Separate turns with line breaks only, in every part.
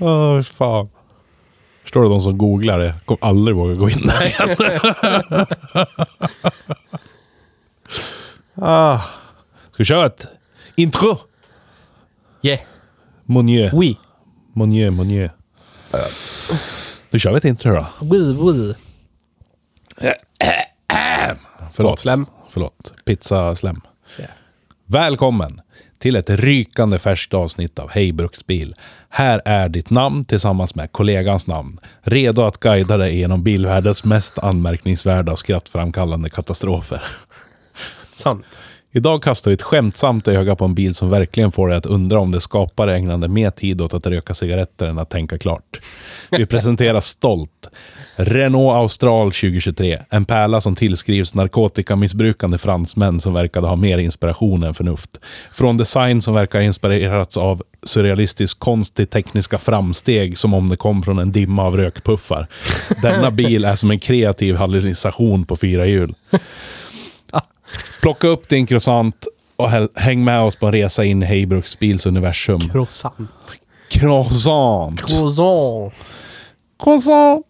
Åh, fan. Förstår du, de som googlar det kommer aldrig våga gå in där igen. ah. Ska vi köra ett intro?
Yeah.
Monieu.
Oui.
Monieu, monieu. Nu kör vi ett intro då.
Oui, oui.
Förlåt.
Slem.
Förlåt. Pizzaslem.
Yeah.
Välkommen till ett rykande färskt avsnitt av Hej Bruksbil. Här är ditt namn tillsammans med kollegans namn. Redo att guida dig genom bilvärldens mest anmärkningsvärda och skrattframkallande katastrofer.
Sant.
Idag kastar vi ett skämtsamt öga på en bil som verkligen får dig att undra om det skapare ägnade mer tid åt att röka cigaretter än att tänka klart. Vi presenterar stolt Renault Austral 2023. En pärla som tillskrivs narkotikamissbrukande fransmän som verkade ha mer inspiration än förnuft. Från design som verkar ha inspirerats av surrealistisk konst till tekniska framsteg som om det kom från en dimma av rökpuffar. Denna bil är som en kreativ hallucination på fyra hjul. Plocka upp din croissant och häng med oss på en resa in i Heybruks bils universum.
Croissant.
Croissant!
Croissant.
Croissant!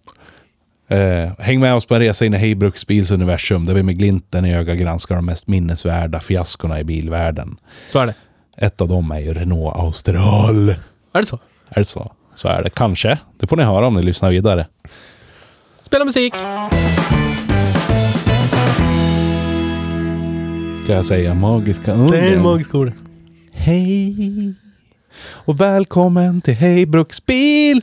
Eh, häng med oss på en resa in i Heybruks bils universum där vi med glimten i ögat granskar de mest minnesvärda fiaskorna i bilvärlden.
Så är det.
Ett av dem är ju Renault Austral.
Är det så?
Är det så? Så är det kanske. Det får ni höra om ni lyssnar vidare.
Spela musik.
Ska jag säga magiska orden?
magiska ord.
Hej! Och välkommen till Heybruks bil!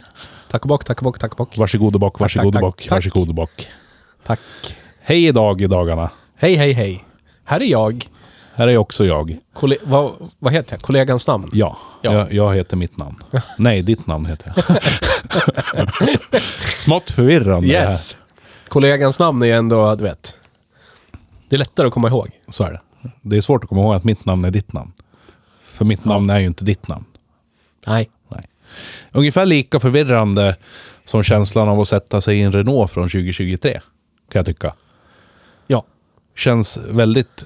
Tack och bock, tack och bock, tack och bock.
Varsågod och bock, varsågod och bock, varsågod och bock.
Tack.
Hej idag i dagarna.
Hej, hej, hej. Här är jag.
Här är också jag.
Kolle vad, vad heter jag? Kollegans namn?
Ja,
Ja.
Jag, jag heter mitt namn. Nej, ditt namn heter jag. Smått förvirrande
Yes. Kollegans namn är ändå, du vet. Det är lättare att komma ihåg.
Så är det. Det är svårt att komma ihåg att mitt namn är ditt namn. För mitt namn är ju inte ditt namn.
Nej.
Ungefär lika förvirrande som känslan av att sätta sig i en Renault från 2023. Kan jag tycka.
Ja.
Känns väldigt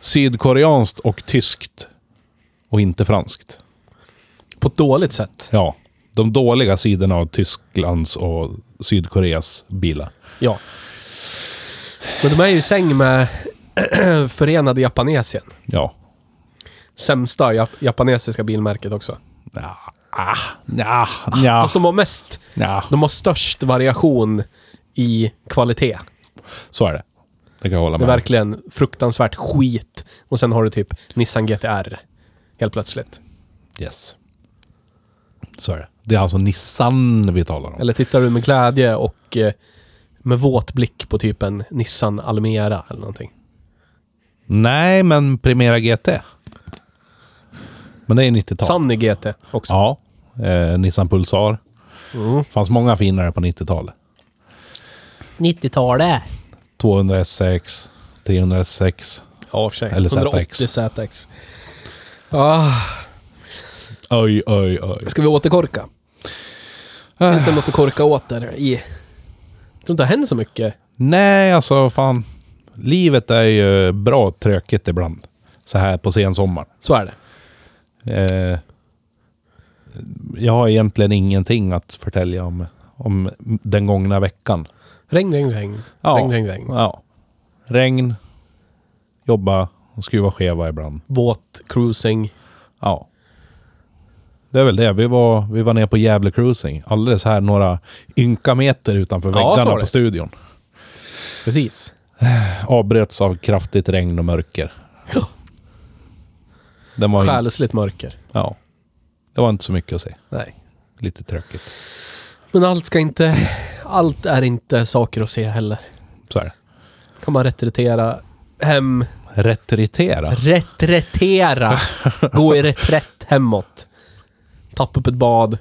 sydkoreanskt och tyskt. Och inte franskt.
På ett dåligt sätt.
Ja, de dåliga sidorna av Tysklands och Sydkoreas bilar.
Ja. Men de är ju i säng med Förenade Japanesien.
Ja.
Sämsta jap japanesiska bilmärket också.
Ja, ah, ja, ja,
Fast de har mest,
ja.
de har störst variation i kvalitet.
Så är det. Det kan jag hålla
Det är
med
verkligen fruktansvärt skit. Och sen har du typ Nissan GTR. Helt plötsligt.
Yes. Så är det. Det är alltså Nissan vi talar om.
Eller tittar du med glädje och eh, med våt blick på typ en Nissan Almera eller någonting.
Nej, men Primera GT. Men det är 90-tal.
Sunny GT också.
Ja. Eh, Nissan Pulsar.
Mm.
fanns många finare på 90-talet.
90-talet.
200 SX, 300 SX.
Ja, för sig.
Eller ZX.
180 ZX. Ah,
Oj, oj, oj.
ska vi återkorka? Finns det något att korka åt där i? Jag tror inte det har hänt så mycket.
Nej, alltså fan. Livet är ju bra tråkigt ibland. Så här på sensommaren.
Så är det.
Eh, jag har egentligen ingenting att förtälja om, om den gångna veckan.
Regn, regn, regn.
Ja.
Regn, regn, regn.
Ja. Regn, jobba och skruva skeva ibland.
Båt, cruising.
Ja. Det är väl det. Vi var, vi var nere på Gävle Cruising. Alldeles här några ynka meter utanför
Ja,
väggarna på studion.
Precis.
Avbröts av kraftigt regn och mörker.
Ja.
Den var
Själsligt mörker.
ja. Det var inte så mycket att se.
Nej.
Lite tråkigt.
Men allt ska inte... Allt är inte saker att se heller.
Så är det.
Kan man reträttera hem...
Retritera.
Reträttera! Gå i reträtt hemåt. Tappa upp ett bad.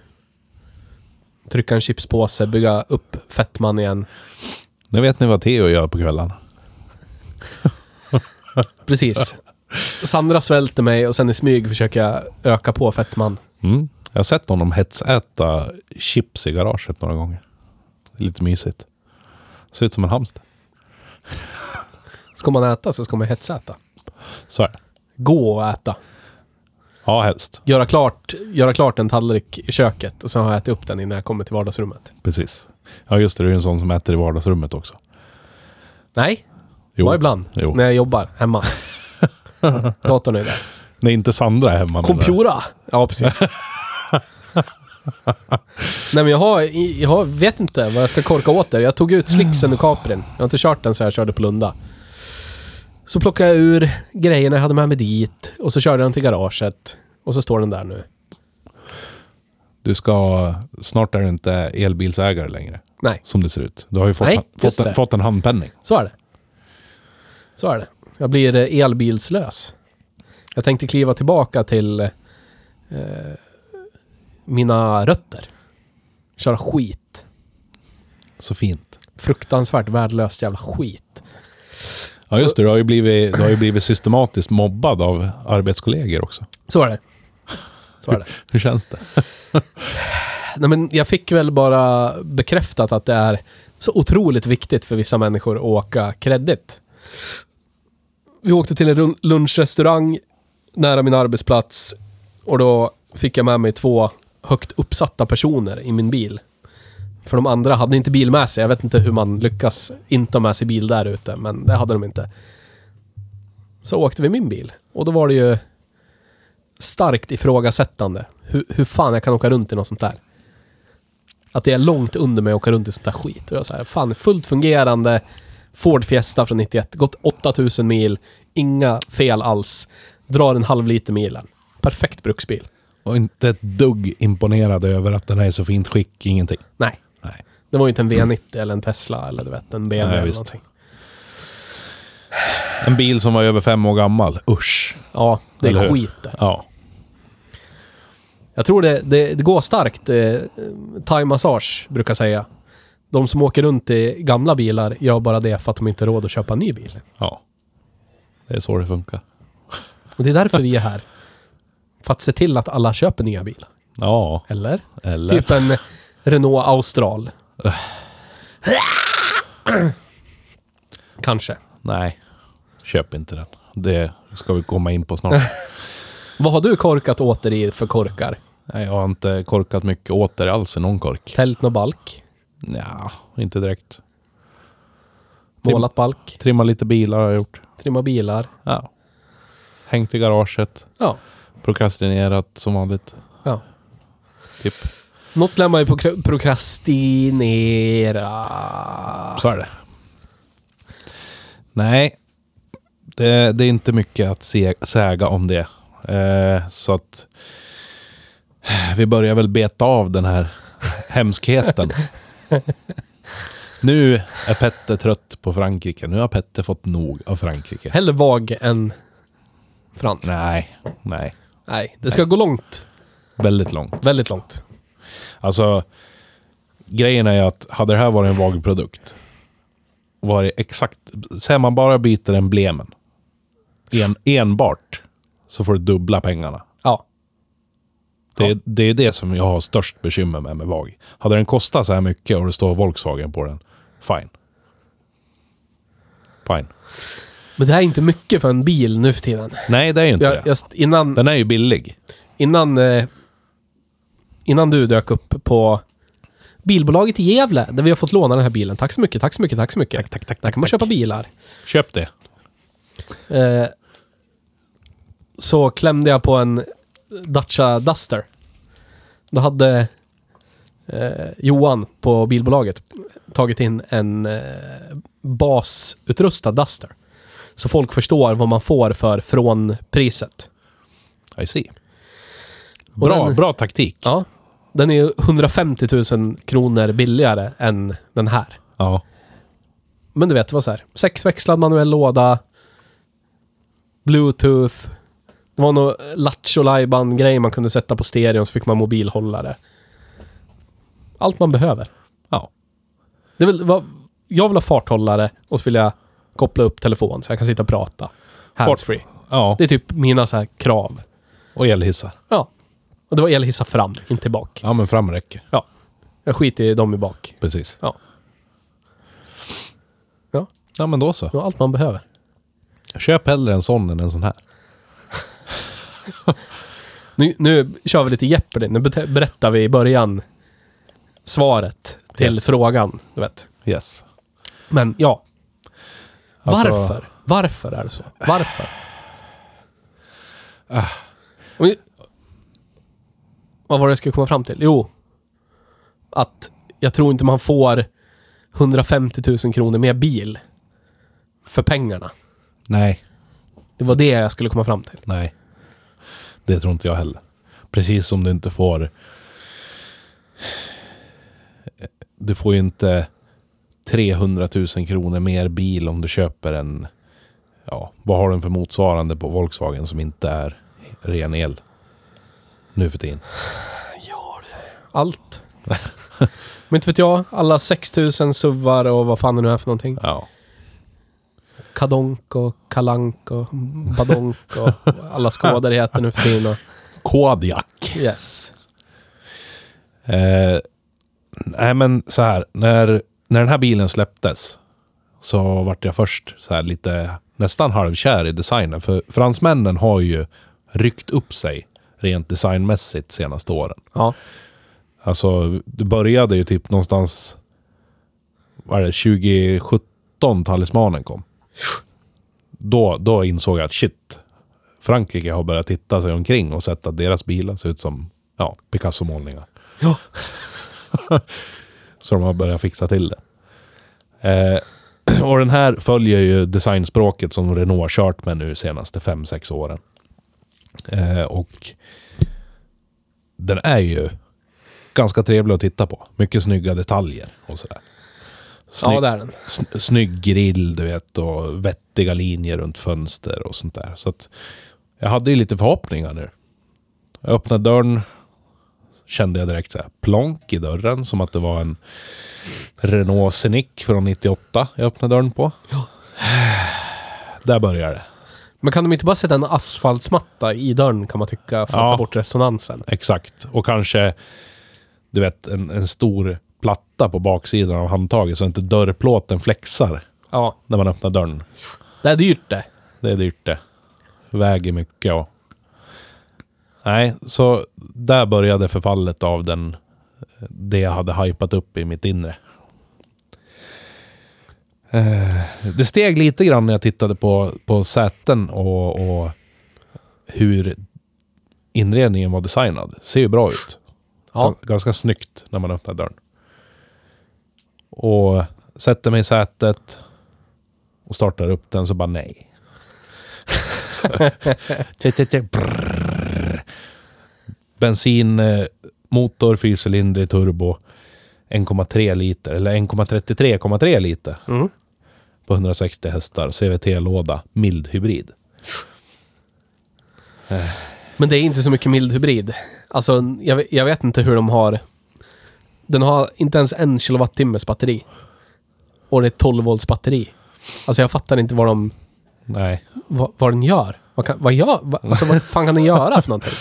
Trycka en chipspåse, bygga upp fettman igen.
Nu vet ni vad Theo gör på kvällarna.
Precis. Sandra svälter mig och sen i smyg försöker jag öka på fettman.
Mm. Jag har sett honom hetsäta chips i garaget några gånger. Lite mysigt. Ser ut som en hamster.
Ska man äta så ska man hetsäta.
Så är det.
Gå och äta.
Ja, helst.
Göra klart, göra klart en tallrik i köket och sen har jag ätit upp den innan jag kommer till vardagsrummet.
Precis. Ja, just det. Du är ju en sån som äter i vardagsrummet också.
Nej,
Jo.
bara ibland.
Jo.
När jag jobbar hemma. Datorn är där.
Nej, inte Sandra är hemma.
Compura! Ja, precis. Nej men jag har, jag har, vet inte vad jag ska korka åt där. Jag tog ut slicksen ur Caprin. Jag har inte kört den så jag körde på Lunda. Så plockade jag ur grejerna jag hade med mig dit och så körde jag den till garaget. Och så står den där nu.
Du ska... Snart är du inte elbilsägare längre.
Nej,
Som det ser ut. Du har ju fått,
Nej,
fått, en, fått en handpenning.
så är det. Så är det. Jag blir eh, elbilslös. Jag tänkte kliva tillbaka till eh, mina rötter. Köra skit.
Så fint.
Fruktansvärt värdelöst jävla skit.
Ja, just det. Du har ju blivit, du har ju blivit systematiskt mobbad av arbetskollegor också.
Så är det. Så är det.
Hur känns det?
Nej, men jag fick väl bara bekräftat att det är så otroligt viktigt för vissa människor att åka kredit. Vi åkte till en lunchrestaurang nära min arbetsplats och då fick jag med mig två högt uppsatta personer i min bil. För de andra hade inte bil med sig. Jag vet inte hur man lyckas inte ha med sig bil där ute, men det hade de inte. Så åkte vi min bil och då var det ju starkt ifrågasättande. Hur, hur fan jag kan åka runt i något sånt där. Att det är långt under mig att åka runt i sånt där skit. Och jag säger fan fullt fungerande Ford Fiesta från 91. Gått 8000 mil. Inga fel alls. Drar en halv liter milen. Perfekt bruksbil.
Och inte ett dugg imponerad över att den här är så fint skick. Ingenting.
Nej.
Nej.
Det var ju inte en V90 eller en Tesla eller du vet en BMW
Nej,
eller
visst.
någonting.
En bil som var över fem år gammal. Usch.
Ja, det är skit det.
Ja.
Jag tror det, det, det går starkt. Eh, Thai-massage brukar säga. De som åker runt i gamla bilar gör bara det för att de inte har råd att köpa en ny bil.
Ja. Det är så det funkar.
Och det är därför vi är här. För att se till att alla köper nya bilar.
Ja.
Eller?
Eller?
Typ en Renault Austral. Kanske.
Nej. Köp inte den. Det ska vi komma in på snart.
Vad har du korkat åter i för korkar?
Nej, jag har inte korkat mycket åter alls i någon kork.
Tält och balk?
Ja, inte direkt.
Målat balk?
Trimma lite bilar har jag gjort.
Trimma bilar?
Ja. Hängt i garaget.
Ja.
Prokrastinerat som vanligt.
ja.
Typ.
Något lär man ju prokra- prokrastinera.
Så är det. Nej. Det, det är inte mycket att se, säga om det. Eh, så att vi börjar väl beta av den här hemskheten. Nu är Petter trött på Frankrike. Nu har Petter fått nog av Frankrike.
Hellre vag än fransk. Nej.
Nej, nej.
det ska gå långt.
Väldigt långt.
Väldigt långt.
Alltså, grejen är att hade det här varit en vag produkt, var det exakt... Säger man bara byter emblemen, en, enbart, så får du dubbla pengarna. Det,
Ja.
är, det är det som jag har störst bekymmer med med VAG. Hade den kostat så här mycket och det står Volkswagen på den, fine. Fine.
Men det här är inte mycket för en bil nu för tiden.
Nej, det är ju inte
Jag,
det.
jag, innan,
Den är ju billig.
innan, eh, innan du dök upp på bilbolaget i Gävle, där vi har fått låna den här bilen. Tack så mycket, tack så mycket, tack så mycket.
Tack, tack, tack.
Där kan man köpa bilar.
Köp det.
Eh, så klämde jag på en Dacia Duster. Då hade eh, Johan på bilbolaget tagit in en eh, basutrustad Duster. Så folk förstår vad man får för från priset.
I see. Bra,
den-
bra taktik.
Ja. Den är 150 000 kronor billigare än den här.
Ja.
Men du vet, det var så här. Sexväxlad manuell låda. Bluetooth. Det var någon lattjo grej man kunde sätta på stereon så fick man mobilhållare. Allt man behöver.
Ja.
Det väl, vad, jag vill ha farthållare och så vill jag koppla upp telefon så jag kan sitta och prata. Handsfree.
Ja,
Det är typ mina så här krav.
och elhissar.
Ja. Och det var elhissar fram, inte bak.
Ja, men fram räcker.
Ja. Jag skiter i dem i bak.
Precis.
Ja. Ja,
Ja, men då så.
det var allt man behöver.
Köp hellre en sån än en sån här.
Nu, nu kör vi lite Jeopardy. Nu berättar vi i början svaret till
Yes.
frågan. Du vet.
Yes.
Men ja.
Alltså-
Varför? Varför är det så? Varför?
Ah.
Vad var det jag skulle komma fram till? Jo. Att jag tror inte man får 150 000 kronor mer bil för pengarna.
Nej.
Det var det jag skulle komma fram till.
Nej. Det tror inte jag heller. Precis som du inte får... Du får ju inte 300 000 kronor mer bil om du köper en... Ja, vad har den för motsvarande på Volkswagen som inte är ren el? Nu för tiden.
Ja, det... Allt. Men inte vet jag. Alla 6000 suvar och vad fan det nu är för någonting.
Ja.
Kadonk och Kalank och Badonk och alla skådor heter nu för tiden. Och...
Kodiak.
Yes.
Eh, nej men så här, när, när den här bilen släpptes så vart jag först så här lite nästan halvkär i designen. För fransmännen har ju ryckt upp sig rent designmässigt senaste åren.
Ja.
Alltså, det började ju typ någonstans... Vad är det? 2017 talismanen kom. Då, då insåg jag att shit. Frankrike har börjat titta sig omkring och sett att deras bilar ser ut som ja, Picasso-målningar.
Ja.
Så de har börjat fixa till det. Eh, och den här följer ju designspråket som Renault har kört med nu senaste 5-6 åren. Eh, och den är ju ganska trevlig att titta på. Mycket snygga detaljer och sådär. Snygg,
ja, det är den.
sn- snygg grill, du vet, och vettiga linjer runt fönster och sånt där. Så att jag hade ju lite förhoppningar nu. Jag öppnade dörren, kände jag direkt så här plonk i dörren, som att det var en Renault Scenic från 98 jag öppnade dörren på. Där började det.
Men kan de inte bara sätta en asfaltsmatta i dörren kan man tycka för att
Ja.
ta bort resonansen?
Exakt. Och kanske, du vet, en, en stor platta på baksidan av handtaget så inte dörrplåten flexar
Ja,
när man öppnar dörren.
det är dyrt det.
Det är dyrt det. Väger mycket och... Nej, så där började förfallet av den... Det jag hade hypat upp i mitt inre. Eh, Det steg lite grann när jag tittade på, på säten och, och hur inredningen var designad. Ser ju bra ut.
Ja.
Gan- Ganska snyggt när man öppnar dörren. Och sätter mig i sätet och startar upp den så bara nej. Bensinmotor, fyrcylindrig turbo. 1,3 liter, eller 1,33,3 liter
Mm.
på 160 hästar. CVT-låda, mild hybrid.
Men det är inte så mycket mild hybrid. Alltså, jag, jag vet inte hur de har... Den har inte ens en kilowattimmes batteri. Och det är 12 volts batteri. Alltså jag fattar inte vad de...
Nej,
Vad, vad den gör. Vad, kan, vad gör... Vad, alltså vad fan kan den göra för någonting?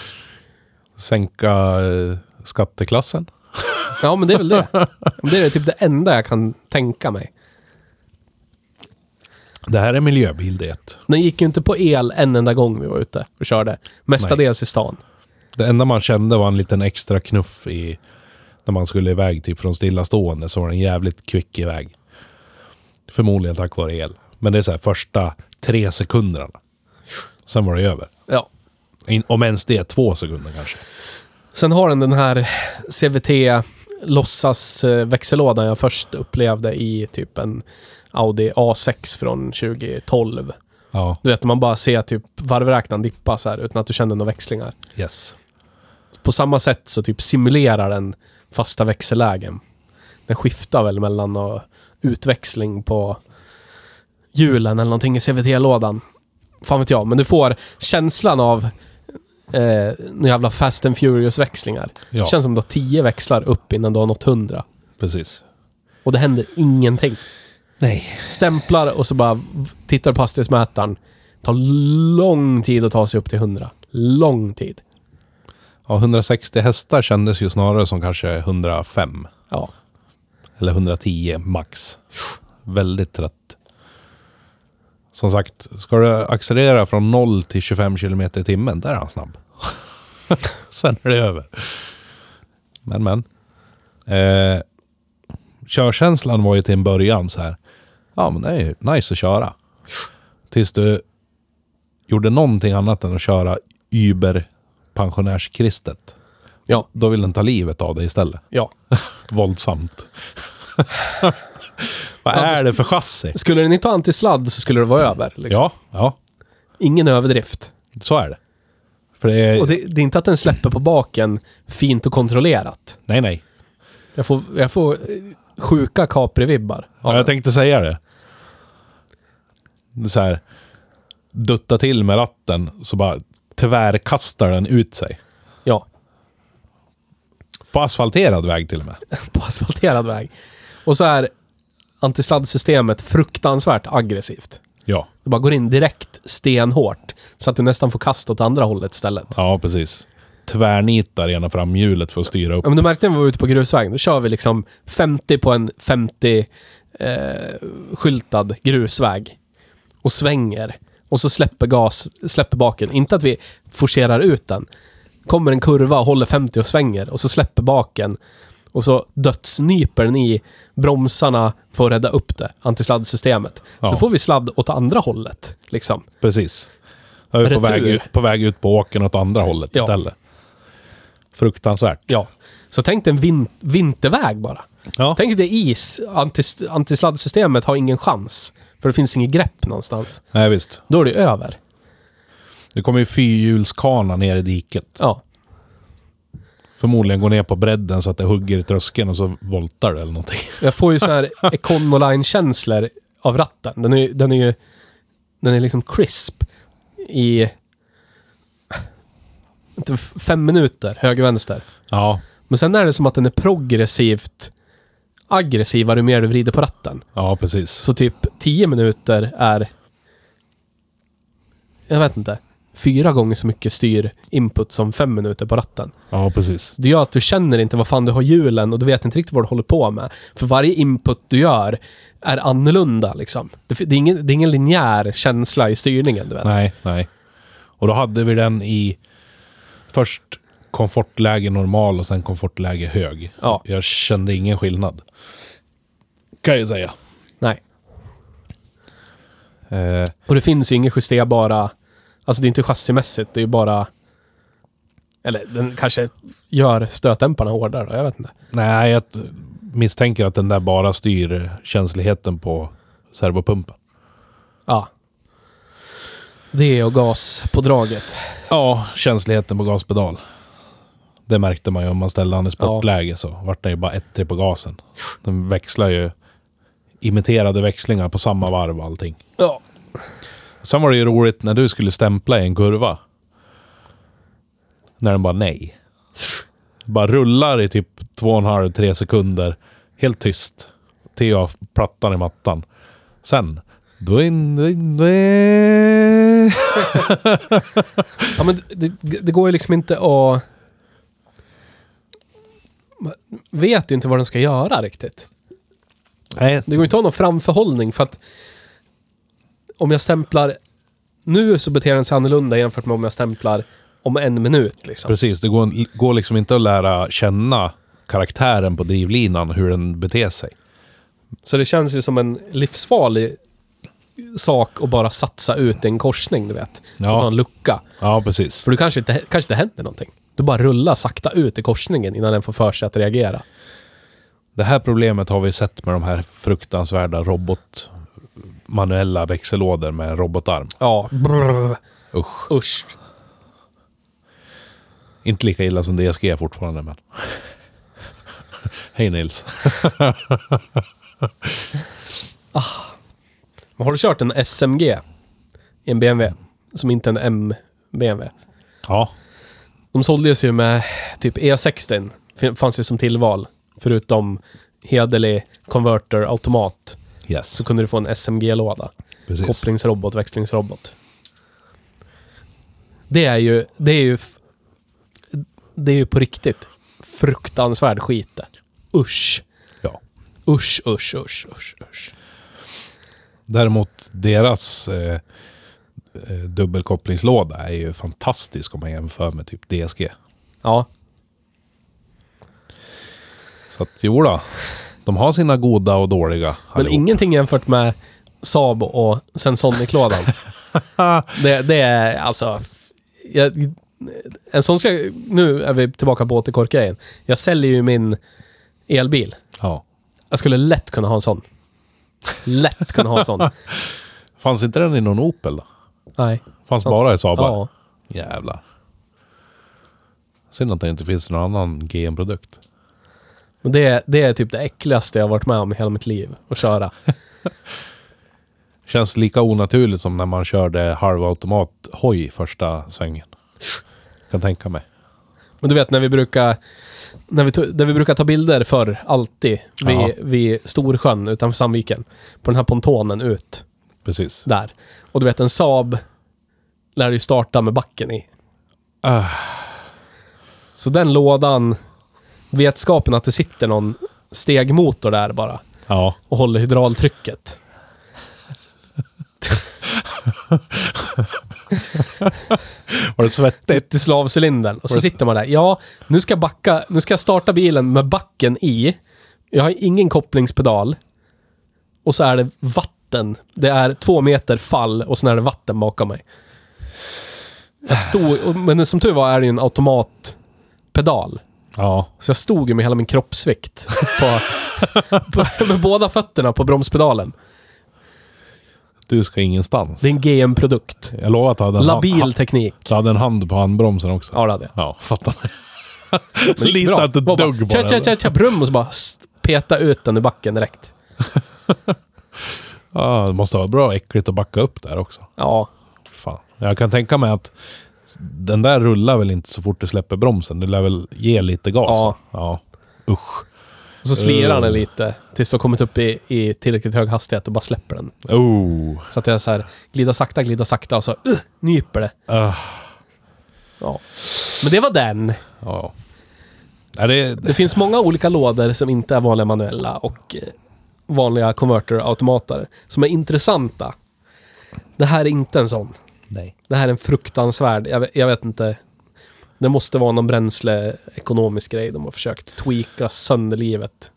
sänka eh, skatteklassen.
Ja, men det är väl det. Det är typ det enda jag kan tänka mig.
Det här är miljöbil det.
Den gick ju inte på el en enda gång vi var ute och körde. Mestadels i stan.
Det enda man kände var en liten extra knuff i... När man skulle iväg typ från stillastående så var den jävligt kvick iväg. Förmodligen tack vare el. Men det är så här första tre sekunderna. Sen var det över.
Ja.
In- Om ens det, två sekunder kanske.
Sen har den den här CVT låtsas eh, växellådan jag först upplevde i typ en Audi A6 från 2012.
Ja,
Du vet, man bara ser typ varvräknaren dippa så här utan att du känner några växlingar.
yes.
På samma sätt så typ simulerar den fasta växellägen. Den skiftar väl mellan och utväxling på hjulen eller någonting i CVT-lådan. Fan vet jag, men du får känslan av eh, några jävla Fast and Furious-växlingar.
Ja,
Det känns som du har tio växlar upp innan du har nått hundra.
precis.
Och det händer ingenting.
Nej.
Stämplar och så bara tittar på hastighetsmätaren. Tar lång tid att ta sig upp till 100. Lång tid.
Ja, 160 hästar kändes ju snarare som kanske 105.
Ja.
Eller 110 max. Väldigt trött. Som sagt, ska du accelerera från 0 till 25 km i timmen, där är han snabb. Sen är det över. Men men. Eh, körkänslan var ju till en början så här. Ja men det är ju nice att köra. Tills du gjorde någonting annat än att köra Uber pensionärskristet.
Ja.
Då vill den ta livet av dig istället.
Ja.
Våldsamt. Vad
Alltså,
är det för chassi?
Skulle den inte ha antisladd så skulle det vara över. Liksom.
Ja, ja,
Ingen överdrift.
så är det. För det är...
Och det, det är inte att den släpper på baken fint och kontrollerat.
Nej, nej.
Jag får, jag får eh, sjuka Capri-vibbar.
Ja, jag tänkte säga det. så här, dutta till med ratten, så bara tvärkastar den ut sig.
Ja,
På asfalterad väg till och med.
på asfalterad väg. Och så är antisladdsystemet fruktansvärt aggressivt.
Ja,
Det bara går in direkt stenhårt. Så att du nästan får kasta åt andra hållet istället.
ja precis. Tvärnitar ena framhjulet för att styra upp.
Ja, men du märkte när vi var ute på grusvägen. Då kör vi liksom 50 på en 50 eh, skyltad grusväg. Och svänger. Och så släpper gas, släpper baken. Inte att vi forcerar ut den. Kommer en kurva och håller 50 och svänger. Och så släpper baken. Och så dödsnyper den i bromsarna för att rädda upp det. Antisladdsystemet. Så
Ja.
då får vi sladd åt andra hållet. Liksom.
Precis. Jag är på väg, ut- på väg ut på åkern åt andra hållet
Ja.
istället. Fruktansvärt.
Ja. Så tänk dig en vin- vinterväg bara.
Ja.
Tänk dig is. Antis antisladdsystemet har ingen chans. För det finns inget grepp någonstans.
Nej, visst.
Då är det över.
Det kommer ju fyrhjulskana ner i diket.
Ja.
Förmodligen går ner på bredden så att det hugger i tröskeln och så voltar det eller någonting.
Jag får ju så här Econoline-känslor av ratten. Den är, den är ju... Den är liksom crisp i... Fem minuter, höger-vänster.
Ja,
Men sen är det som att den är progressivt aggressivare ju mer du vrider på ratten.
ja precis.
Så typ 10 minuter är... Jag vet inte. Fyra gånger så mycket styr input som fem minuter på ratten.
Ja, precis.
Så det gör att du känner inte vad fan du har hjulen och du vet inte riktigt vad du håller på med. För varje input du gör är annorlunda liksom. Det, det, är, ingen, det är ingen linjär känsla i styrningen, du vet.
Nej, nej. Och då hade vi den i först komfortläge normal och sen komfortläge hög.
Ja.
Jag kände ingen skillnad. Kan jag säga.
Nej.
Eh,
Och det finns ju inga justerbara... Alltså det är inte chassimässigt, det är ju bara... Eller den kanske gör stötdämparna hårdare då, jag vet inte.
nej, jag misstänker att den där bara styr känsligheten på servopumpen.
Ja. Det och gas på draget.
Ja, känsligheten på gaspedal. Det märkte man ju om man ställde den i sportläge så vart den ju bara ettrig på gasen. Den växlar ju imiterade växlingar på samma varv och allting.
Ja.
Sen var det ju roligt när du skulle stämpla i en kurva. När den bara nej. Bara rullar i typ två och en halv, tre sekunder. Helt tyst. Theo har plattan i mattan. Sen. Då in, då in, då in.
Ja, men det, det går ju liksom inte att... Vet ju inte vad den ska göra riktigt.
Nej,
Det går inte att ha någon framförhållning för att om jag stämplar nu så beter den sig annorlunda jämfört med om jag stämplar om en minut. Liksom.
precis. Det går, går liksom inte att lära känna karaktären på drivlinan, hur den beter sig.
Så det känns ju som en livsfarlig sak att bara satsa ut en korsning, du vet. För att
Ja.
ha en lucka.
Ja, precis.
För du kanske inte, kanske inte händer någonting. Du bara rullar sakta ut i korsningen innan den får för sig att reagera.
Det här problemet har vi sett med de här fruktansvärda robot manuella växellådor med en robotarm.
Ja. Brr.
Usch.
Usch.
Inte lika illa som DSG fortfarande, men... Hej Nils.
Men Har du kört en SMG i en BMW? Som inte är en M-BMW.
Ja,
De såldes ju med typ E60. Fin- Fanns ju som tillval. Förutom hederlig converter automat.
yes.
Så kunde du få en SMG-låda. Kopplingsrobot, växlingsrobot. Det är ju... Det är ju... Det är ju på riktigt fruktansvärd skit det. Usch.
Ja.
Usch, usch, usch, usch, usch.
Däremot deras eh, dubbelkopplingslåda är ju fantastisk om man jämför med typ DSG.
Ja.
Så att jo då, de har sina goda och dåliga.
Men
allihop.
ingenting jämfört med Saab och Sensonic-lådan. det, det är alltså... Jag, en sån ska... Nu är vi tillbaka på återkorkgrejen. Jag säljer ju min elbil.
Ja.
Jag skulle lätt kunna ha en sån. Lätt kunna ha en sån.
Fanns inte den i någon Opel då?
Nej.
Fanns
Sant.
bara i Saab?
Ja.
Jävlar. Synd att det inte finns någon annan GM-produkt.
Men det, det är typ det äckligaste jag varit med om i hela mitt liv. Att köra.
Känns lika onaturligt som när man körde halvautomat hoj första svängen. Kan tänka mig.
Men du vet när vi brukar... När vi, där vi brukar ta bilder för alltid. Vid, vid Storsjön utanför Sandviken. På den här pontonen ut.
Precis.
Där. Och du vet en Saab lär ju starta med backen i.
Ah.
Så den lådan, vetskapen att det sitter någon stegmotor där bara
Ja.
och håller hydraultrycket.
Var det svettigt?
till slavcylindern. Och så sitter man där. Ja, nu ska jag backa. Nu ska jag starta bilen med backen i. Jag har ingen kopplingspedal. Och så är det vatten. Det är två meter fall och sen är det vatten bakom mig. Jag stod, men som tur var är det ju en automatpedal.
Ja.
Så jag stod ju med hela min kroppsvikt på, på, med båda fötterna på bromspedalen.
Du ska ingenstans.
Det är en GM-produkt.
Jag lovar att du hade en,
Labil
hand,
teknik.
du hade en hand på handbromsen också.
Ja, det hade jag.
Ja, fattar ni?
Bra.
inte ett dugg på den.
tja, tja, tja, brum och så bara peta ut den i backen direkt.
Ja, det måste vara bra äckligt att backa upp där också.
Ja.
Fan. Jag kan tänka mig att den där rullar väl inte så fort du släpper bromsen. Det lär väl ge lite gas?
Ja.
va? ja. Usch.
Och så slirar
Uh.
den lite tills du har kommit upp i, i tillräckligt hög hastighet och bara släpper den.
Oh.
Så att jag så här glida sakta, glida sakta och så uh, nyper det.
Ah.
Ja. Men det var den.
Ja. Ja, det,
Det finns många olika lådor som inte är vanliga manuella och eh, vanliga converter-automater som är intressanta. Det här är inte en sån.
nej.
Det här är en fruktansvärd, jag, vet- jag vet inte. Det måste vara någon bränsleekonomisk grej de har försökt tweaka sönder livet.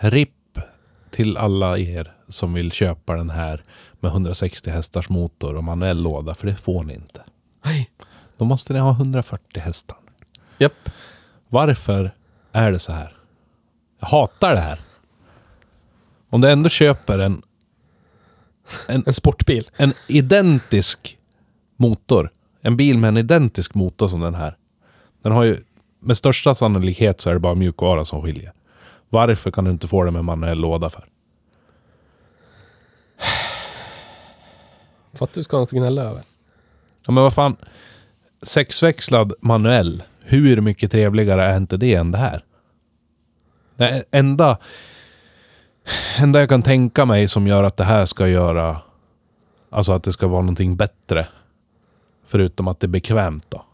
RIP till alla er som vill köpa den här med 160 hästars motor och manuell låda, för det får ni inte.
Nej.
Då måste ni ha 140 hästar.
Japp.
Varför är det så här? Jag hatar det här. Om du ändå köper en,
En sportbil.
en identisk motor, en bil med en identisk motor som den här. Den har ju, med största sannolikhet så är det bara mjukvara som skiljer. Varför kan du inte få det med manuell låda för?
För att du ska ha något att gnälla över.
Ja men vad fan. Sexväxlad manuell. Hur mycket trevligare är inte det än det här? Det enda... enda jag kan tänka mig som gör att det här ska göra... Alltså att det ska vara någonting bättre. Förutom att det är bekvämt då.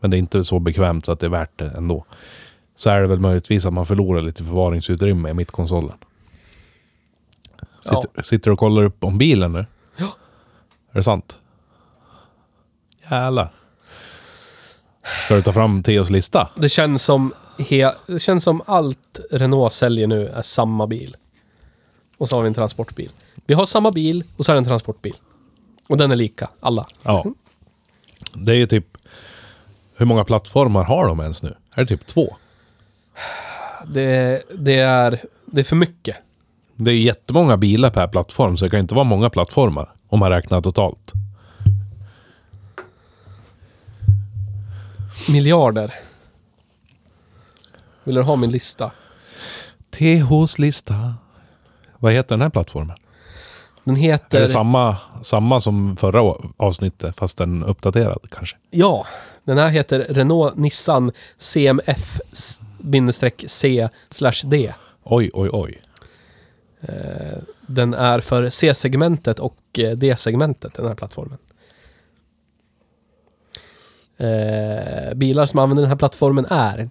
Men det är inte så bekvämt så att det är värt det ändå. Så är det väl möjligtvis att man förlorar lite förvaringsutrymme i mittkonsolen. Sitter, sitter du och kollar upp om bilen nu?
Ja.
Är det sant? Jävlar. Ska du ta fram Theos lista?
Det känns som, he, det känns som allt Renault säljer nu är samma bil. Och så har vi en transportbil. Vi har samma bil och så är det en transportbil. Och den är lika, alla.
Ja. Det är ju typ... Hur många plattformar har de ens nu? Är det typ två?
Det, det, är, det är för mycket.
Det är jättemånga bilar per plattform, så det kan inte vara många plattformar. Om man räknar totalt.
Miljarder. Vill du ha min lista?
THs lista. Vad heter den här plattformen?
Den
Är
heter...
det samma, samma som förra avsnittet, fast den uppdaterad kanske?
Ja, den här heter Renault Nissan CMF-C D.
Oj, oj, oj.
Eh, Den är för C-segmentet och eh, D-segmentet, den här plattformen. Eh, bilar som använder den här plattformen är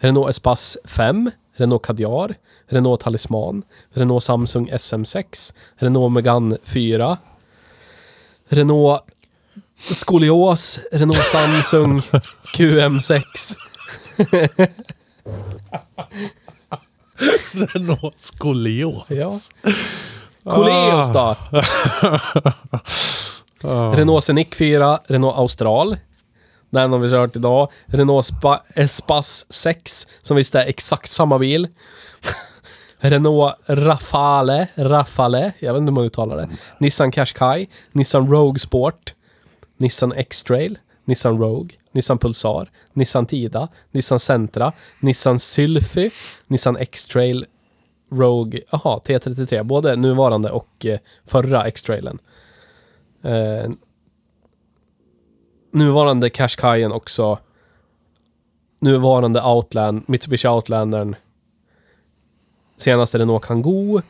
Renault Espace 5, Renault Kadjar, Renault Talisman, Renault Samsung SM6, Renault Megane 4, Renault Skolios, Renault Samsung QM6.
Renault Skolios.
Ja. Coleos då? Renault Scenic 4, Renault Austral. Den har vi kört idag. Renault Spa Espace 6, som visst är exakt samma bil. Renault Rafale, Rafale, jag vet inte hur man uttalar det. Nissan Qashqai, Nissan Rogue Sport, Nissan X-Trail, Nissan Rogue, Nissan Pulsar, Nissan Tida, Nissan Sentra, Nissan Sylphy, Nissan X-Trail, Rogue, aha, T33, både nuvarande och eh, förra X-Trailen. Eh, nuvarande Qashqaien också. Nuvarande Outland, Mitsubishi Outlandern. Senaste Renault Kangoo.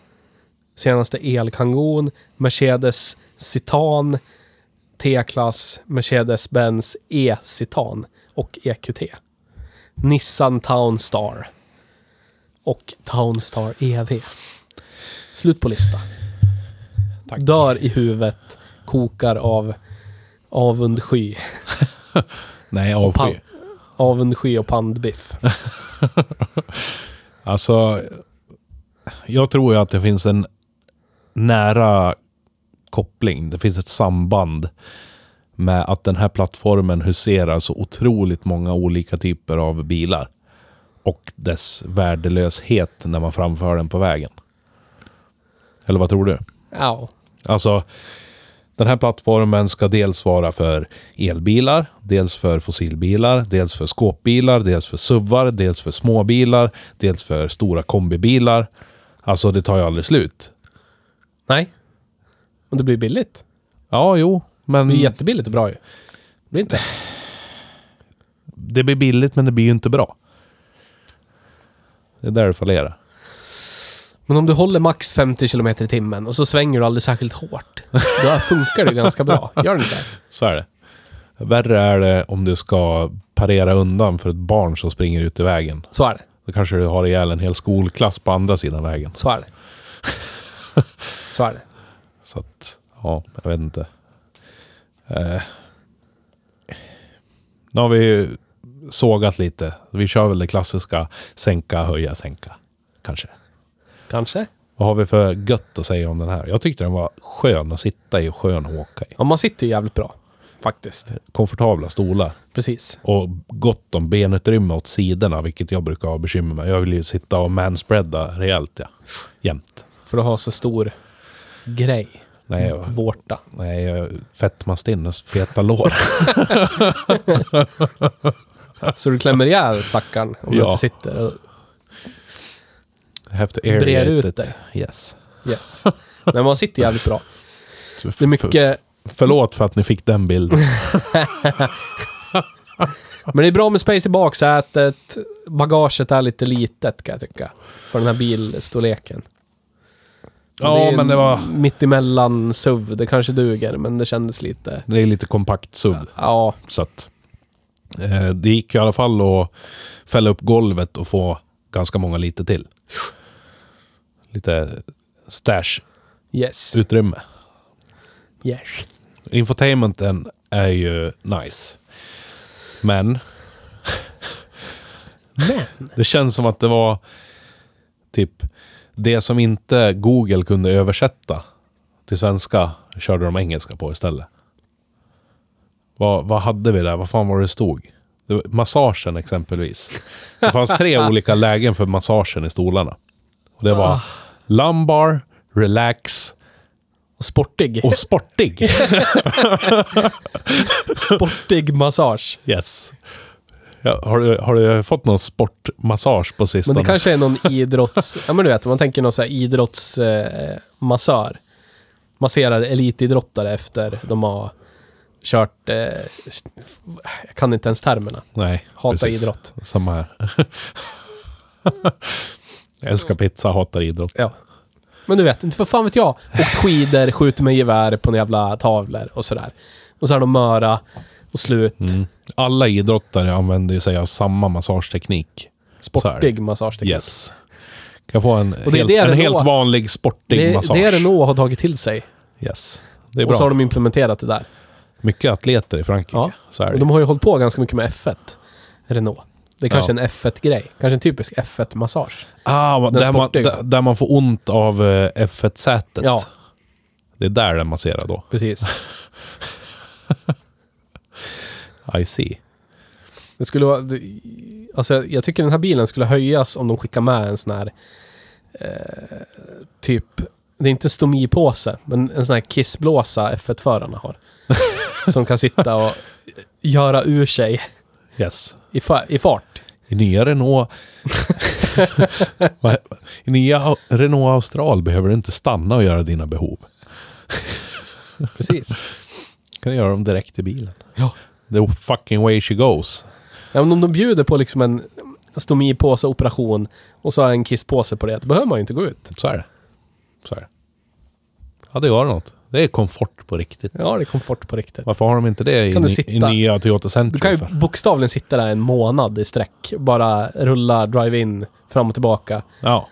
Senaste El-Kangon. Mercedes Citan. T-klass. Mercedes-Benz E-Citan. Och EQT. Nissan Townstar. Och Townstar EV. Slut på lista.
Tack.
Dör i huvudet. Kokar av avundsky.
Nej, avsky.
avundsky och pandbiff.
Alltså, jag tror ju att det finns en nära koppling. Det finns ett samband med att den här plattformen huserar så otroligt många olika typer av bilar. Och dess värdelöshet när man framför den på vägen. Eller vad tror du?
Ja.
Alltså, den här plattformen ska dels vara för elbilar, dels för fossilbilar, dels för skåpbilar, dels för SUVar, dels för småbilar, dels för stora kombibilar. Alltså, det tar ju aldrig slut.
Nej. Men det blir billigt.
Ja, jo, men
Det blir jättebilligt och bra ju. Det blir inte.
det blir billigt, men det blir ju inte bra. Det är där det fallerar.
Men om du håller max 50 km i timmen och så svänger du aldrig särskilt hårt. Då funkar det ganska bra. Gör det inte?
Så är det. Värre är det om du ska parera undan för ett barn som springer ut i vägen.
Så är det.
Då kanske du har ihjäl en hel skolklass på andra sidan vägen.
Så är det. Så är det.
Så att, ja, jag vet inte. Eh, nu har vi sågat lite. Vi kör väl det klassiska sänka, höja, sänka. Kanske.
Kanske.
Vad har vi för gött att säga om den här? Jag tyckte den var skön att sitta i och skön att åka i.
Ja, man sitter ju jävligt bra. Faktiskt.
Komfortabla stolar.
Precis.
Och gott om benutrymme åt sidorna, vilket jag brukar ha bekymmer med. Jag vill ju sitta och manspreada rejält, ja. Jämt.
För att ha så stor grej.
Nej, jag,
Vårta.
nej, jag fetmastinn och feta lår.
Så du klämmer ihjäl stackaren om du
Ja.
inte sitter.
Have to
Brer
aerate
ut
it.
dig.
Yes.
yes. Men man sitter jävligt bra. Det är mycket...
Förlåt för att ni fick den bilden.
Men det är bra med space i baksätet. Bagaget är lite litet kan jag tycka. För den här bilstorleken.
Ja,
det
men det var...
Mitt emellan SUV. Det kanske duger, men det kändes lite...
Det är lite kompakt SUV.
Ja,
Så att... Eh, det gick i alla fall att fälla upp golvet och få ganska många liter till. Lite stash-utrymme.
yes. Yes.
Infotainmenten är ju nice. Men
Men.
det känns som att det var typ det som inte Google kunde översätta till svenska körde de engelska på istället. Vad, vad hade vi där? Vad fan var det stod? Massagen exempelvis. Det fanns tre olika lägen för massagen i stolarna. Och det var
Ah.
lumbar, relax
Och sportig.
och sportig.
sportig massage.
yes. Ja, har, du, har du fått någon sportmassage på
Men
sistone?
det kanske är någon idrotts... ja men du vet, man tänker någon här idrottsmassör. Eh. Masserar elitidrottare efter de har kört... Eh, jag kan inte ens termerna.
Nej,
Hatar
precis.
idrott.
Samma här. Jag älskar pizza, hatar idrott.
Ja. Men du vet, inte för fan vet jag. Åkt skidor, skjuter med gevär på några jävla tavlor och sådär. Och så är de möra och slut.
Mm. Alla idrottare använder ju sig av samma massageteknik.
Sportig massageteknik.
Yes. Kan få en,
Och det är
helt,
det
en helt vanlig sportig
Det,
massage.
det är Renault har tagit till sig.
Yes. Det är
Och så har
bra.
de implementerat det där.
Mycket atleter i Frankrike.
Ja.
Så är
Och
det.
de har ju hållit på ganska mycket med F1. Renault. Det är kanske
Ja.
en F1-grej. Kanske en typisk F1-massage.
ah, där, man, där, där man får ont av eh, F1-sätet.
Ja.
Det är där den masserar då.
Precis.
I see.
Det skulle vara... Alltså, jag tycker den här bilen skulle höjas om de skickar med en sån här... Eh, typ... Det är inte en stomipåse, men en sån här kissblåsa F1-förarna har. som kan sitta och göra ur sig
Yes.
i, fa- i fart.
I nya Renault... I nya Renault Austral behöver du inte stanna och göra dina behov.
Precis.
Du kan göra dem direkt i bilen.
Ja.
The fucking way she goes.
Ja, men om de bjuder på liksom en stomipåse-operation och så har en kisspåse på det, då behöver man ju inte gå ut.
Så är det. Så är det. Ja, det var något. Det är komfort på riktigt.
Ja, det är komfort på riktigt.
Varför har de inte det i,
Kan du
ny-
sitta-
i nya Toyota Centrum?
Du kan ju
för?
bokstavligen sitta där en månad i sträck. Bara rulla drive-in fram och tillbaka.
Ja.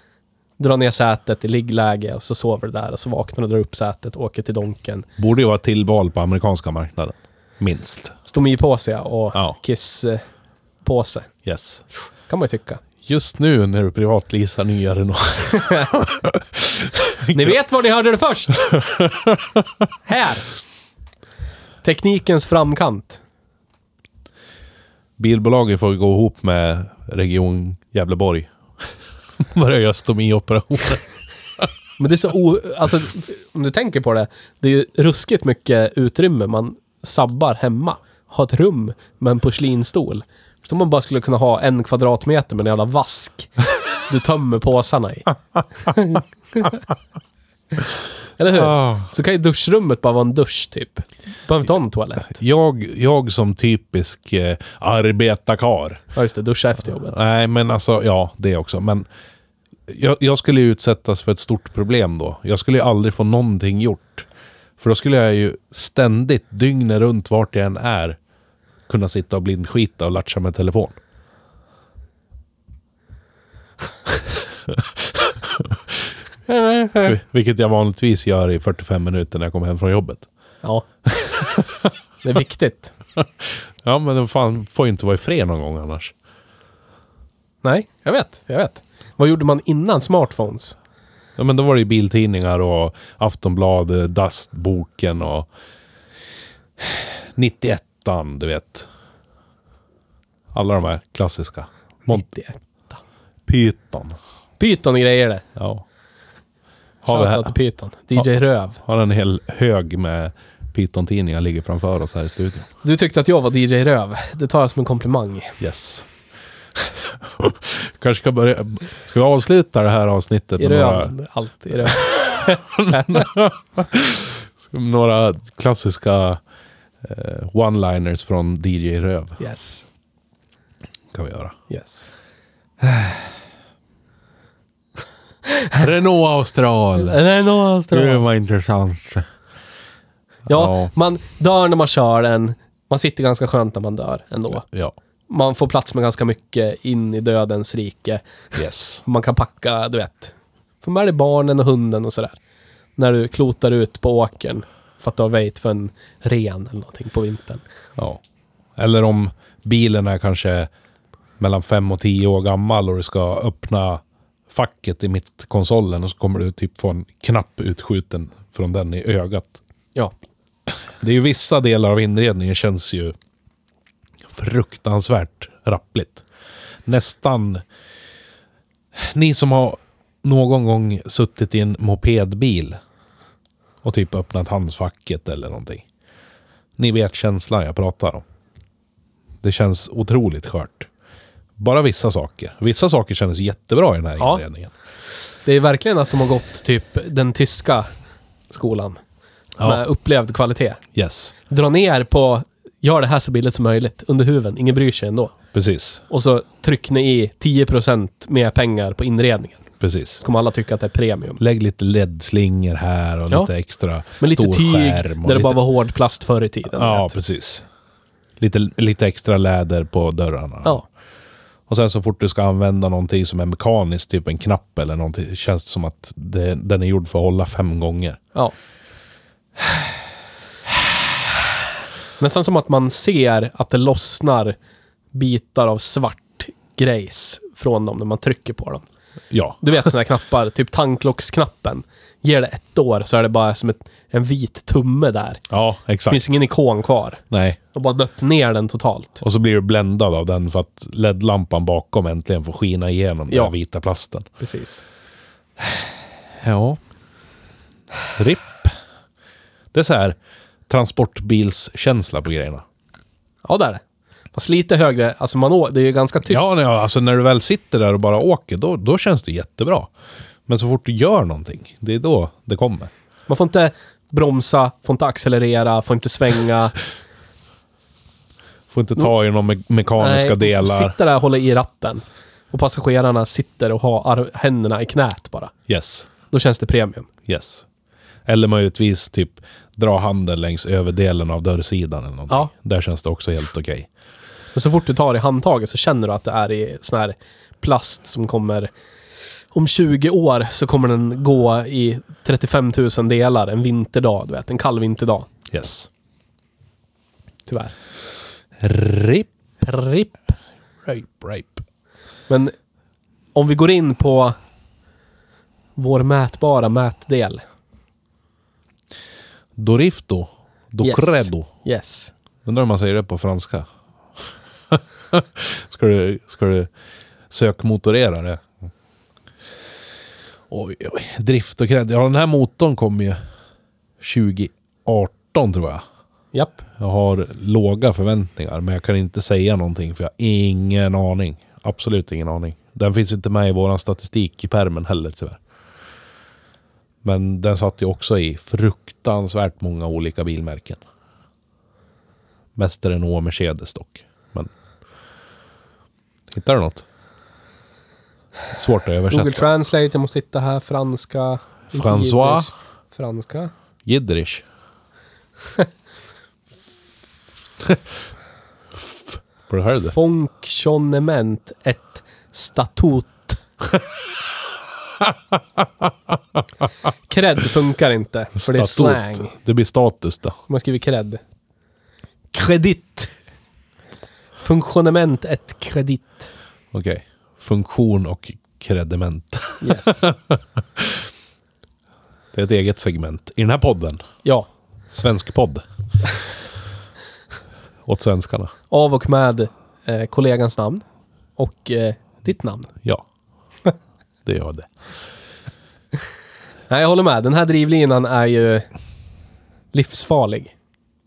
Dra ner sätet i liggläge och så sover du där och så vaknar du och drar upp sätet, åker till Donken.
Borde ju vara tillval på amerikanska marknaden. Minst.
Stomipåse och
Ja.
kisspåse.
Yes.
Kan man ju tycka.
Just nu när du privatleasar nya Renault.
Ni vet var ni hörde det först! Här! Teknikens framkant.
Bilbolaget får gå ihop med Region Gävleborg. Börja göra stomioperationer.
Men det är så o... Alltså, om du tänker på det. Det är ju ruskigt mycket utrymme man sabbar hemma. Ha ett rum med en porslinstol. Så man bara skulle kunna ha en kvadratmeter med en jävla vask. Du tömmer påsarna i. Eller hur?
Ah.
Så kan ju duschrummet bara vara en dusch, typ. Behöver inte ha någon toalett.
Jag, jag som typisk eh, arbetarkar.
Ja, just det. Duscha efter jobbet.
Nej, men alltså, ja, det också. Men jag, jag skulle ju utsättas för ett stort problem då. Jag skulle ju aldrig få någonting gjort. För då skulle jag ju ständigt, dygnet runt, vart jag än är, kunna sitta och blindskita och latcha med telefon. Vilket jag vanligtvis gör i 45 minuter när jag kommer hem från jobbet.
Ja. Det är viktigt.
Ja, men det fan får ju inte vara i fred någon gång annars.
Nej, jag vet. Jag vet. Vad gjorde man innan smartphones?
Ja, men då var det ju biltidningar och Aftonbladet, Dustboken och 91 du vet. Alla de här klassiska. Mont
91.
Python.
Python och grejer det.
Ja. Har, vi
Shoutout till
här,
Python. DJ Röv.
har en hel hög med Python-tidningar ligger framför oss här i studion.
Du tyckte att jag var DJ Röv. Det tar jag som en komplimang.
Yes. Kanske ska börja... Ska vi avsluta det här avsnittet
I
med några,
röv. Allt i röv.
några klassiska one-liners från DJ Röv?
Yes.
kan vi göra.
Yes.
Renault Austral.
Renault
Det var intressant.
Ja,
Ja.
man dör när man kör den. Man sitter ganska skönt när man dör ändå.
Ja.
Man får plats med ganska mycket in i dödens rike.
Yes.
Man kan packa, du vet. Få med dig barnen och hunden och sådär. När du klotar ut på åkern. För att du har väjt för en ren eller någonting på vintern.
Ja. Eller om bilen är kanske mellan fem och tio år gammal och du ska öppna facket i mittkonsolen och så kommer du typ få en knapp utskjuten från den i ögat.
Ja.
Det är ju vissa delar av inredningen känns ju fruktansvärt rappligt. Nästan... Ni som har någon gång suttit i en mopedbil och typ öppnat handskfacket eller någonting. Ni vet känslan jag pratar om. Det känns otroligt skört. Bara vissa saker. Vissa saker kändes jättebra i den här
Ja.
inredningen.
Det är verkligen att de har gått typ den tyska skolan.
Ja.
Med upplevd kvalitet.
Yes,
Dra ner på, gör det här så billigt som möjligt under huven. Ingen bryr sig ändå.
precis.
Och så tryck ni i 10% mer pengar på inredningen.
Precis.
Så kommer alla tycka att det är premium.
Lägg lite LED-slingor här och
Ja.
lite extra
Men lite tyg där det
lite...
bara var hård plast förr i tiden.
Ja,
vet.
precis. Lite, lite extra läder på dörrarna.
ja.
Och sen så fort du ska använda någonting som är mekaniskt, typ en knapp eller någonting, känns det som att det, den är gjord för att hålla fem gånger.
ja. Nästan som att man ser att det lossnar bitar av svart grejs från dem när man trycker på dem.
Ja,
Du vet såna här knappar, typ tanklocksknappen. Ger det ett år så är det bara som ett, en vit tumme där.
ja
Det
exakt.
finns ingen ikon kvar.
Nej.
De har bara dött ner den totalt.
Och så blir du bländad av den för att LED-lampan bakom äntligen får skina igenom den
Ja.
här vita plasten.
Precis.
Ja. RIP. Det är så här transportbilskänsla på grejerna.
Ja, det är det. Fast lite högre, alltså man å, det är ju ganska tyst.
Ja, nej, alltså när du väl sitter där och bara åker, då, då känns det jättebra. Men så fort du gör någonting, det är då det kommer.
Man får inte bromsa, får inte accelerera, får inte svänga.
Får inte ta i några me- mekaniska
man får
delar.
sitta där och hålla i ratten. Och passagerarna sitter och har ar- händerna i knät bara.
Yes.
Då känns det premium.
Yes. Eller möjligtvis typ dra handen längs överdelen av dörrsidan eller någonting.
Ja.
Där känns det också helt okej.
Men så fort du tar i handtaget så känner du att det är i sån här plast som kommer... Om 20 år så kommer den gå i 35 000 delar en vinterdag, du vet. En kall vinterdag.
Yes.
Tyvärr.
RIP.
Pripp.
Rape, rape.
Men om vi går in på vår mätbara mätdel.
Dorifto. Docredo.
Yes.
Undrar om man säger det på franska. ska, du, ska du sökmotorera det? Oj, oj. Drift och cred. Ja, den här motorn kom ju 2018 tror jag.
Japp.
Jag har låga förväntningar, men jag kan inte säga någonting för jag har ingen aning. Absolut ingen aning. Den finns inte med i våran statistik i permen heller tyvärr. Men den satt ju också i fruktansvärt många olika bilmärken. Mest Renault Mercedes dock. Hittar du något? Svårt att översätta.
Google Translate, jag måste hitta här. Franska.
François.
jiddisch. Franska.
Jidderish. Har du hört det?
Fonctionnement et statut. Cred funkar inte, för det är slang.
Det blir status då.
Man skriver cred. Kredit. Funktionament et kredit.
Okej. Funktion och krediment.
Yes.
Det är ett eget segment i den här podden.
Ja.
Svensk podd. Åt svenskarna.
Av och med eh, kollegans namn. Och eh, ditt namn.
Ja. Det gör det.
Nej, jag håller med. Den här drivlinan är ju livsfarlig.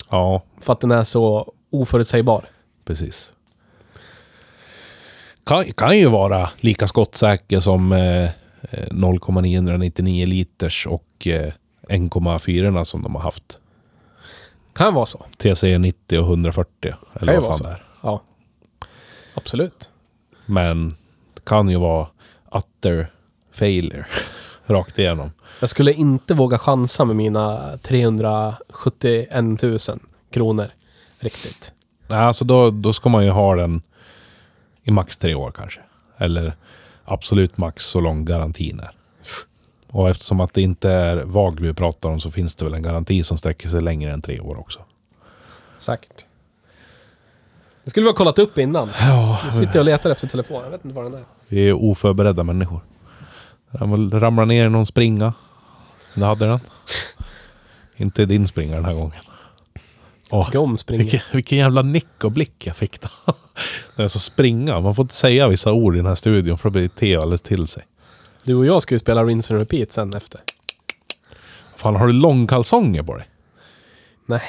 Ja,
För att den är så oförutsägbar.
Precis. Kan, kan ju vara lika skottsäker som eh, eh, 0,999 liters och eh, 1,4 som de har haft.
Kan vara så.
TC 90 och 140.
Kan
Eller
ju
vad fan det är.
Ja. Absolut.
Men det kan ju vara utter failure. Rakt igenom.
Jag skulle inte våga chansa med mina 371 000 kronor. Riktigt.
Alltså då, då ska man ju ha den i max tre år kanske. Eller absolut max så lång garantin är. Och eftersom att det inte är VAG vi pratar om så finns det väl en garanti som sträcker sig längre än tre år också.
Säkert. Det skulle vi ha kollat upp innan.
Ja,
Nu sitter jag och letar efter telefonen. Jag vet inte var den är.
vi är oförberedda människor. Den ramlar ner i någon springa. Det hade den. inte i din springa den här gången. Åh,
Tycker om springa.
vilken, vilken jävla nick och blick jag fick då. När jag sa springa. Man får inte säga vissa ord i den här studion för då blir Theo alldeles till sig.
Du och jag ska ju spela Rinse and Repeat sen efter.
Fan, har du långkalsonger på dig?
Nej.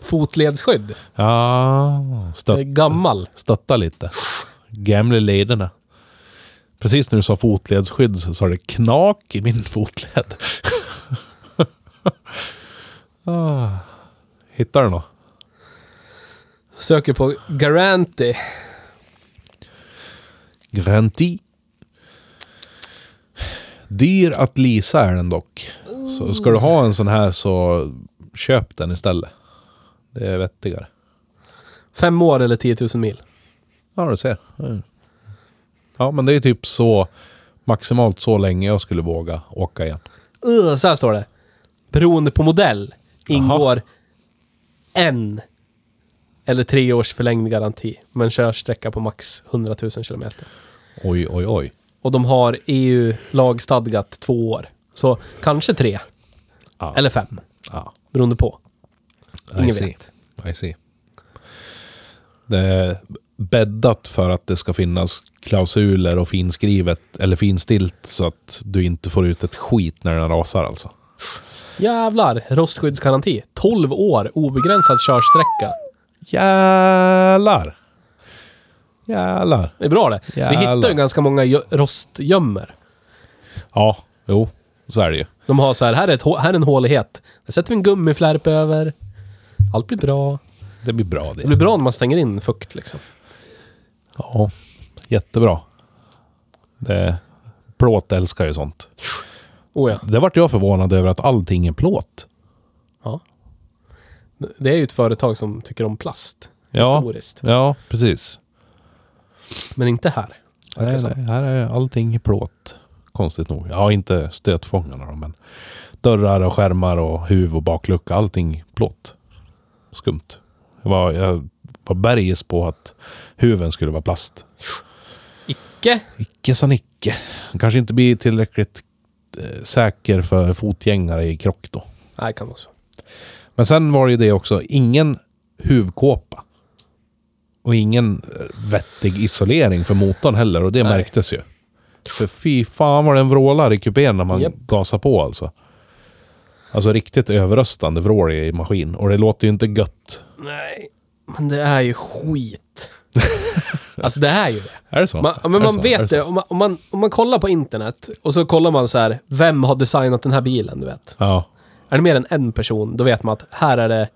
Fotledsskydd.
Ja, stött,
gammal.
stötta lite. Gamla lederna. Precis när du sa fotledsskydd så sa det knak i min fotled. ah. Hittar du något?
Söker på Garanti.
Garanti. Dyr att leasa är den dock. Så ska du ha en sån här så köp den istället. Det är vettigare.
Fem år eller 10 000 mil.
Ja, du ser. Ja, men det är typ så maximalt så länge jag skulle våga åka igen.
Uh, så här står det. Beroende på modell ingår en eller tre års förlängd garanti. Men körsträcka på max 100 000 kilometer.
Oj, oj, oj.
Och de har EU-lagstadgat två år. Så kanske tre.
Ja.
Eller fem.
Ja,
Beroende på.
I
Ingen
see.
vet.
I see. Det är bäddat för att det ska finnas klausuler och finskrivet eller finstilt så att du inte får ut ett skit när den rasar alltså.
Jävlar! Rostskyddsgaranti. 12 år, obegränsad körsträcka.
Jävlar! Jävlar.
Det är bra det. Vi
Jävlar.
hittar ju ganska många gö- rostgömmer.
Ja, jo, så är det ju.
De har så här, här är, ett, hå- här är en hålighet. Där sätter vi en gummiflärp över. Allt blir bra.
Det blir bra det.
Det blir bra när man stänger in fukt liksom.
Ja, jättebra. Det, plåt älskar ju sånt.
Oh ja.
Det vart jag förvånad över att allting är plåt.
ja. Det är ju ett företag som tycker om plast.
Ja.
Historiskt.
Ja, precis.
Men inte här.
Nej, nej, här är allting plåt. Konstigt nog. Ja, inte stötfångarna då, men dörrar och skärmar och huv och baklucka. Allting plåt. Skumt. Jag var, jag var bergis på att huven skulle vara plast.
Icke.
Icke sa Nicke. Kanske inte blir tillräckligt säker för fotgängare i krock då.
Nej, kan vara så.
Men sen var det ju det också, ingen huvkåpa. Och ingen eh, vettig isolering för motorn heller och det
Nej.
märktes ju. För fy fan vad den vrålar i kupén när man
Japp.
gasar på alltså. Alltså riktigt överröstande vrål i maskin. Och det låter ju inte gött.
Nej. Men det är ju skit. alltså det är ju det.
Är det så?
Man, men man
så?
Vet
så?
det. Om man, om, man, om man kollar på internet och så kollar man så här, vem har designat den här bilen, du vet.
Ja.
Är det mer än en person, då vet man att här är det,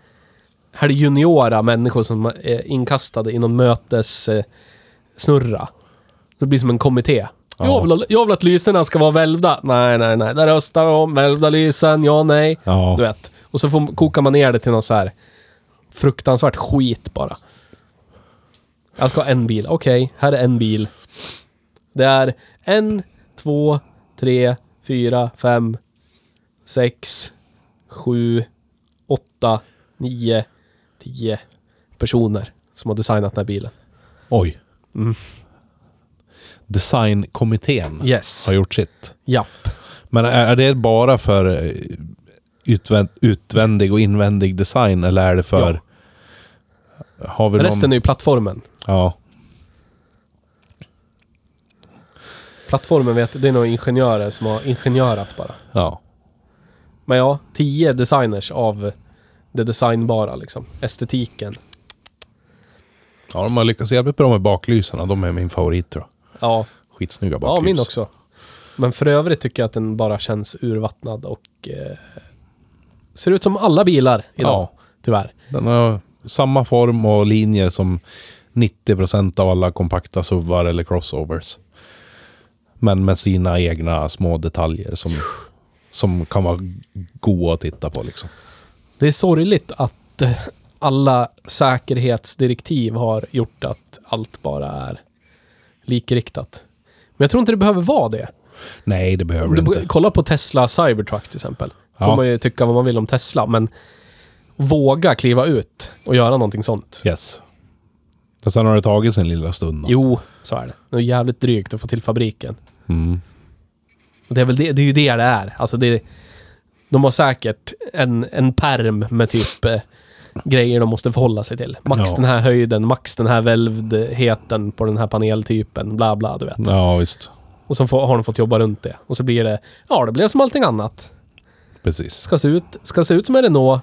här är det juniora människor som är inkastade i någon mötessnurra. Eh, snurra. det blir som en kommitté.
Ja.
Jag, vill, jag vill att lyserna ska vara välvda. Nej, nej, nej. Där röstar vi om välvda lysen. Ja, nej.
Ja.
Du vet. Och så får, kokar man ner det till något så här fruktansvärt skit bara. Jag ska ha en bil. Okej, här är en bil. Det är en, två, tre, fyra, fem, sex, sju, åtta, nio, tio personer som har designat den här bilen.
Oj.
Mm.
Designkommittén
Yes.
har gjort sitt.
Japp.
Men är, är det bara för eh, utvänd, utvändig och invändig design eller är det för... Har vi
Resten
någon...
är ju plattformen.
Ja.
Plattformen vet det är några ingenjörer som har ingenjörat bara.
Ja.
Men ja, tio designers av det designbara liksom. Estetiken.
Ja, de har lyckats jävligt bra med baklyserna. De är min favorit tror jag.
Ja,
Skitsnygga
ja
baklys.
min också. Men för övrigt tycker jag att den bara känns urvattnad och eh, ser ut som alla bilar idag.
Ja.
Tyvärr.
Den har samma form och linjer som 90% av alla kompakta SUVar eller crossovers. Men med sina egna små detaljer som, som kan vara goda att titta på liksom.
Det är sorgligt att eh, alla säkerhetsdirektiv har gjort att allt bara är likriktat. Men jag tror inte det behöver vara det.
Nej, det behöver du inte.
kollar på Tesla Cybertruck till exempel. Får
Ja.
man ju tycka vad man vill om Tesla, men våga kliva ut och göra någonting sånt.
Yes. Men sen har det tagit sin lilla stund. då.
Jo, så är det. Det är jävligt drygt att få till fabriken.
Mm.
Det är väl det, det är ju det det är. Alltså det, de har säkert en, en perm med typ eh, grejer de måste förhålla sig till. Max
Ja.
den här höjden, max den här välvdheten på den här paneltypen, bla bla, du vet.
Ja, visst.
Och så får, har de fått jobba runt det. Och så blir det, ja det blev som allting annat.
Precis.
Ska se ut, ska se ut som en Renault.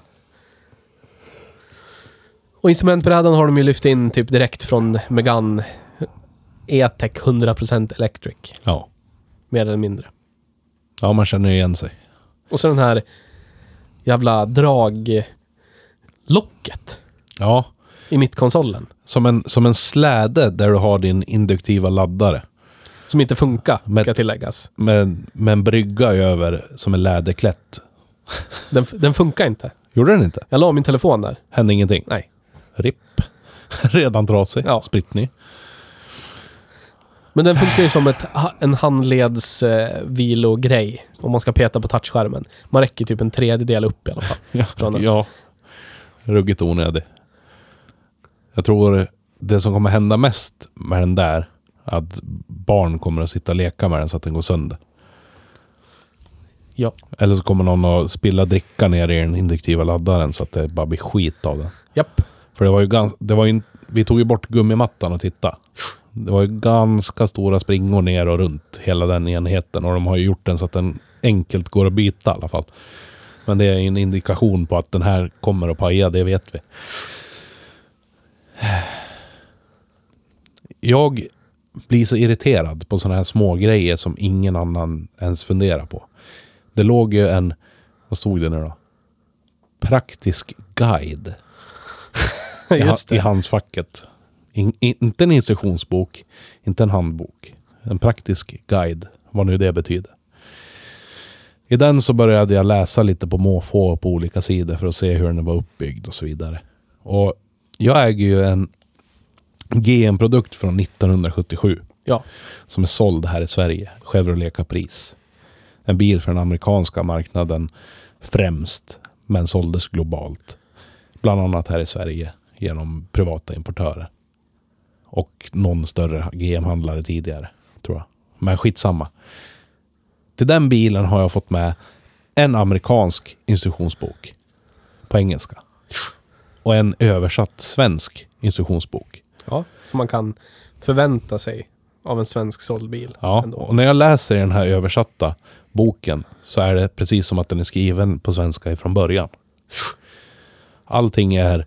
Och instrumentbrädan har de ju lyft in typ direkt från Megane E-Tech 100% Electric.
Ja.
Mer eller mindre.
Ja, man känner igen sig.
Och så den här jävla draglocket
Ja.
i mittkonsolen.
Som en, som en släde där du har din induktiva laddare.
Som inte funkar,
Men-
ska tilläggas.
Med, med en brygga över som är läderklätt.
Den, den funkar inte.
Gjorde den inte?
Jag la min telefon där.
Hände ingenting?
Nej.
RIP. Redan trasig.
Ja.
Spritt
Men den funkar ju som ett, en handleds eh, vilogrej. Om man ska peta på touchskärmen. Man räcker typ en tredjedel upp i alla fall.
Ja.
Från den.
ja. Ruggigt onödig. Jag tror det som kommer hända mest med den där, att barn kommer att sitta och leka med den så att den går sönder.
Ja.
Eller så kommer någon att spilla dricka ner i den induktiva laddaren så att det bara blir skit av den.
Japp.
För det var ju ganska, det var ju, vi tog ju bort gummimattan och titta. Det var ju ganska stora springor ner och runt hela den enheten och de har ju gjort den så att den enkelt går att byta i alla fall. Men det är en indikation på att den här kommer att paja, det vet vi. Jag blir så irriterad på sådana här små grejer som ingen annan ens funderar på. Det låg ju en, vad stod det nu då? Praktisk guide
Just
i
det.
handsfacket. In, in, inte en instruktionsbok, inte en handbok. En praktisk guide, vad nu det betyder. I den så började jag läsa lite på måfå på olika sidor för att se hur den var uppbyggd och så vidare. Och jag äger ju en GM-produkt från 1977
Ja.
som är såld här i Sverige. Chevrolet Caprice. En bil för den amerikanska marknaden främst, men såldes globalt. Bland annat här i Sverige genom privata importörer. Och någon större GM-handlare tidigare, tror jag. Men skitsamma. Till den bilen har jag fått med en amerikansk instruktionsbok på engelska. Och en översatt svensk instruktionsbok.
ja. Som man kan förvänta sig av en svensk såld bil.
Ja,
ändå.
och när jag läser den här översatta boken så är det precis som att den är skriven på svenska ifrån början. Allting är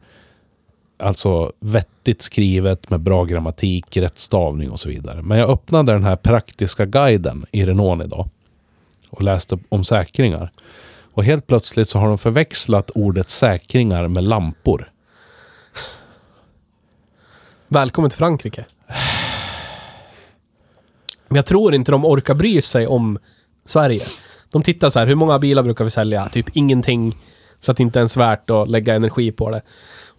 alltså vettigt skrivet med bra grammatik, rätt stavning och så vidare. Men jag öppnade den här praktiska guiden i Renault idag och läste om säkringar. Och helt plötsligt så har de förväxlat ordet säkringar med lampor.
Välkommen till Frankrike. Men jag tror inte de orkar bry sig om Sverige. De tittar så här, hur många bilar brukar vi sälja? Typ ingenting. Så att det inte ens är värt att lägga energi på det.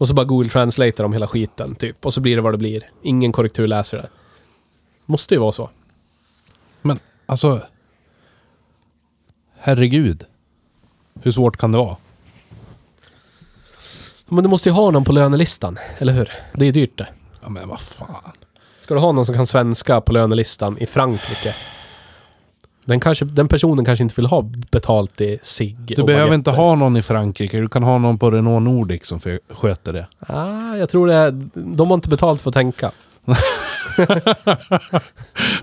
Och så bara Google Translator om hela skiten, typ. Och så blir det vad det blir. Ingen korrektur läser det. Måste ju vara så.
Men alltså... Herregud. Hur svårt kan det vara?
Men du måste ju ha någon på lönelistan, eller hur? Det är dyrt det.
Ja men vad fan.
Ska du ha någon som kan svenska på lönelistan i Frankrike? Den, kanske, den personen kanske inte vill ha betalt i sig
Du behöver inte ha någon i Frankrike. Du kan ha någon på Renault Nordic som sköter det.
Ah, jag tror det. De har inte betalt för att tänka.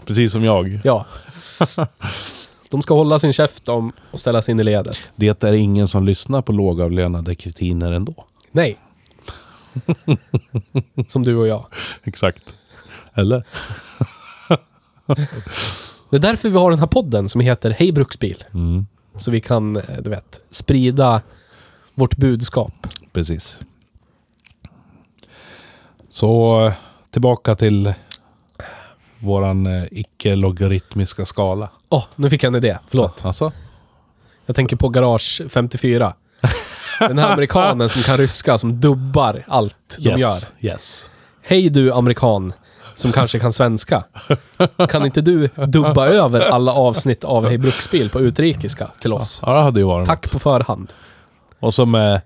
Precis som jag.
Ja. De ska hålla sin käft om och ställa sig in i ledet.
Det är ingen som lyssnar på lågavlönade kretiner ändå.
Nej. Som du och jag.
Exakt. Eller?
Det är därför vi har den här podden som heter Hej Bruksbil.
Mm,
Så vi kan, eh, du vet, sprida vårt budskap.
precis. Så eh, tillbaka till våran eh, icke-logaritmiska skala.
Åh, nu fick jag en idé. Förlåt.
Alltså?
Jag tänker på Garage 54. Den här amerikanen som kan ryska, som dubbar allt de gör.
Yes. Yes.
Hej du amerikan, som kanske kan svenska. Kan inte du dubba över alla avsnitt av Hej Bruksbil på utrikiska till oss?
Ja, det hade ju varit
Tack på förhand.
Och så med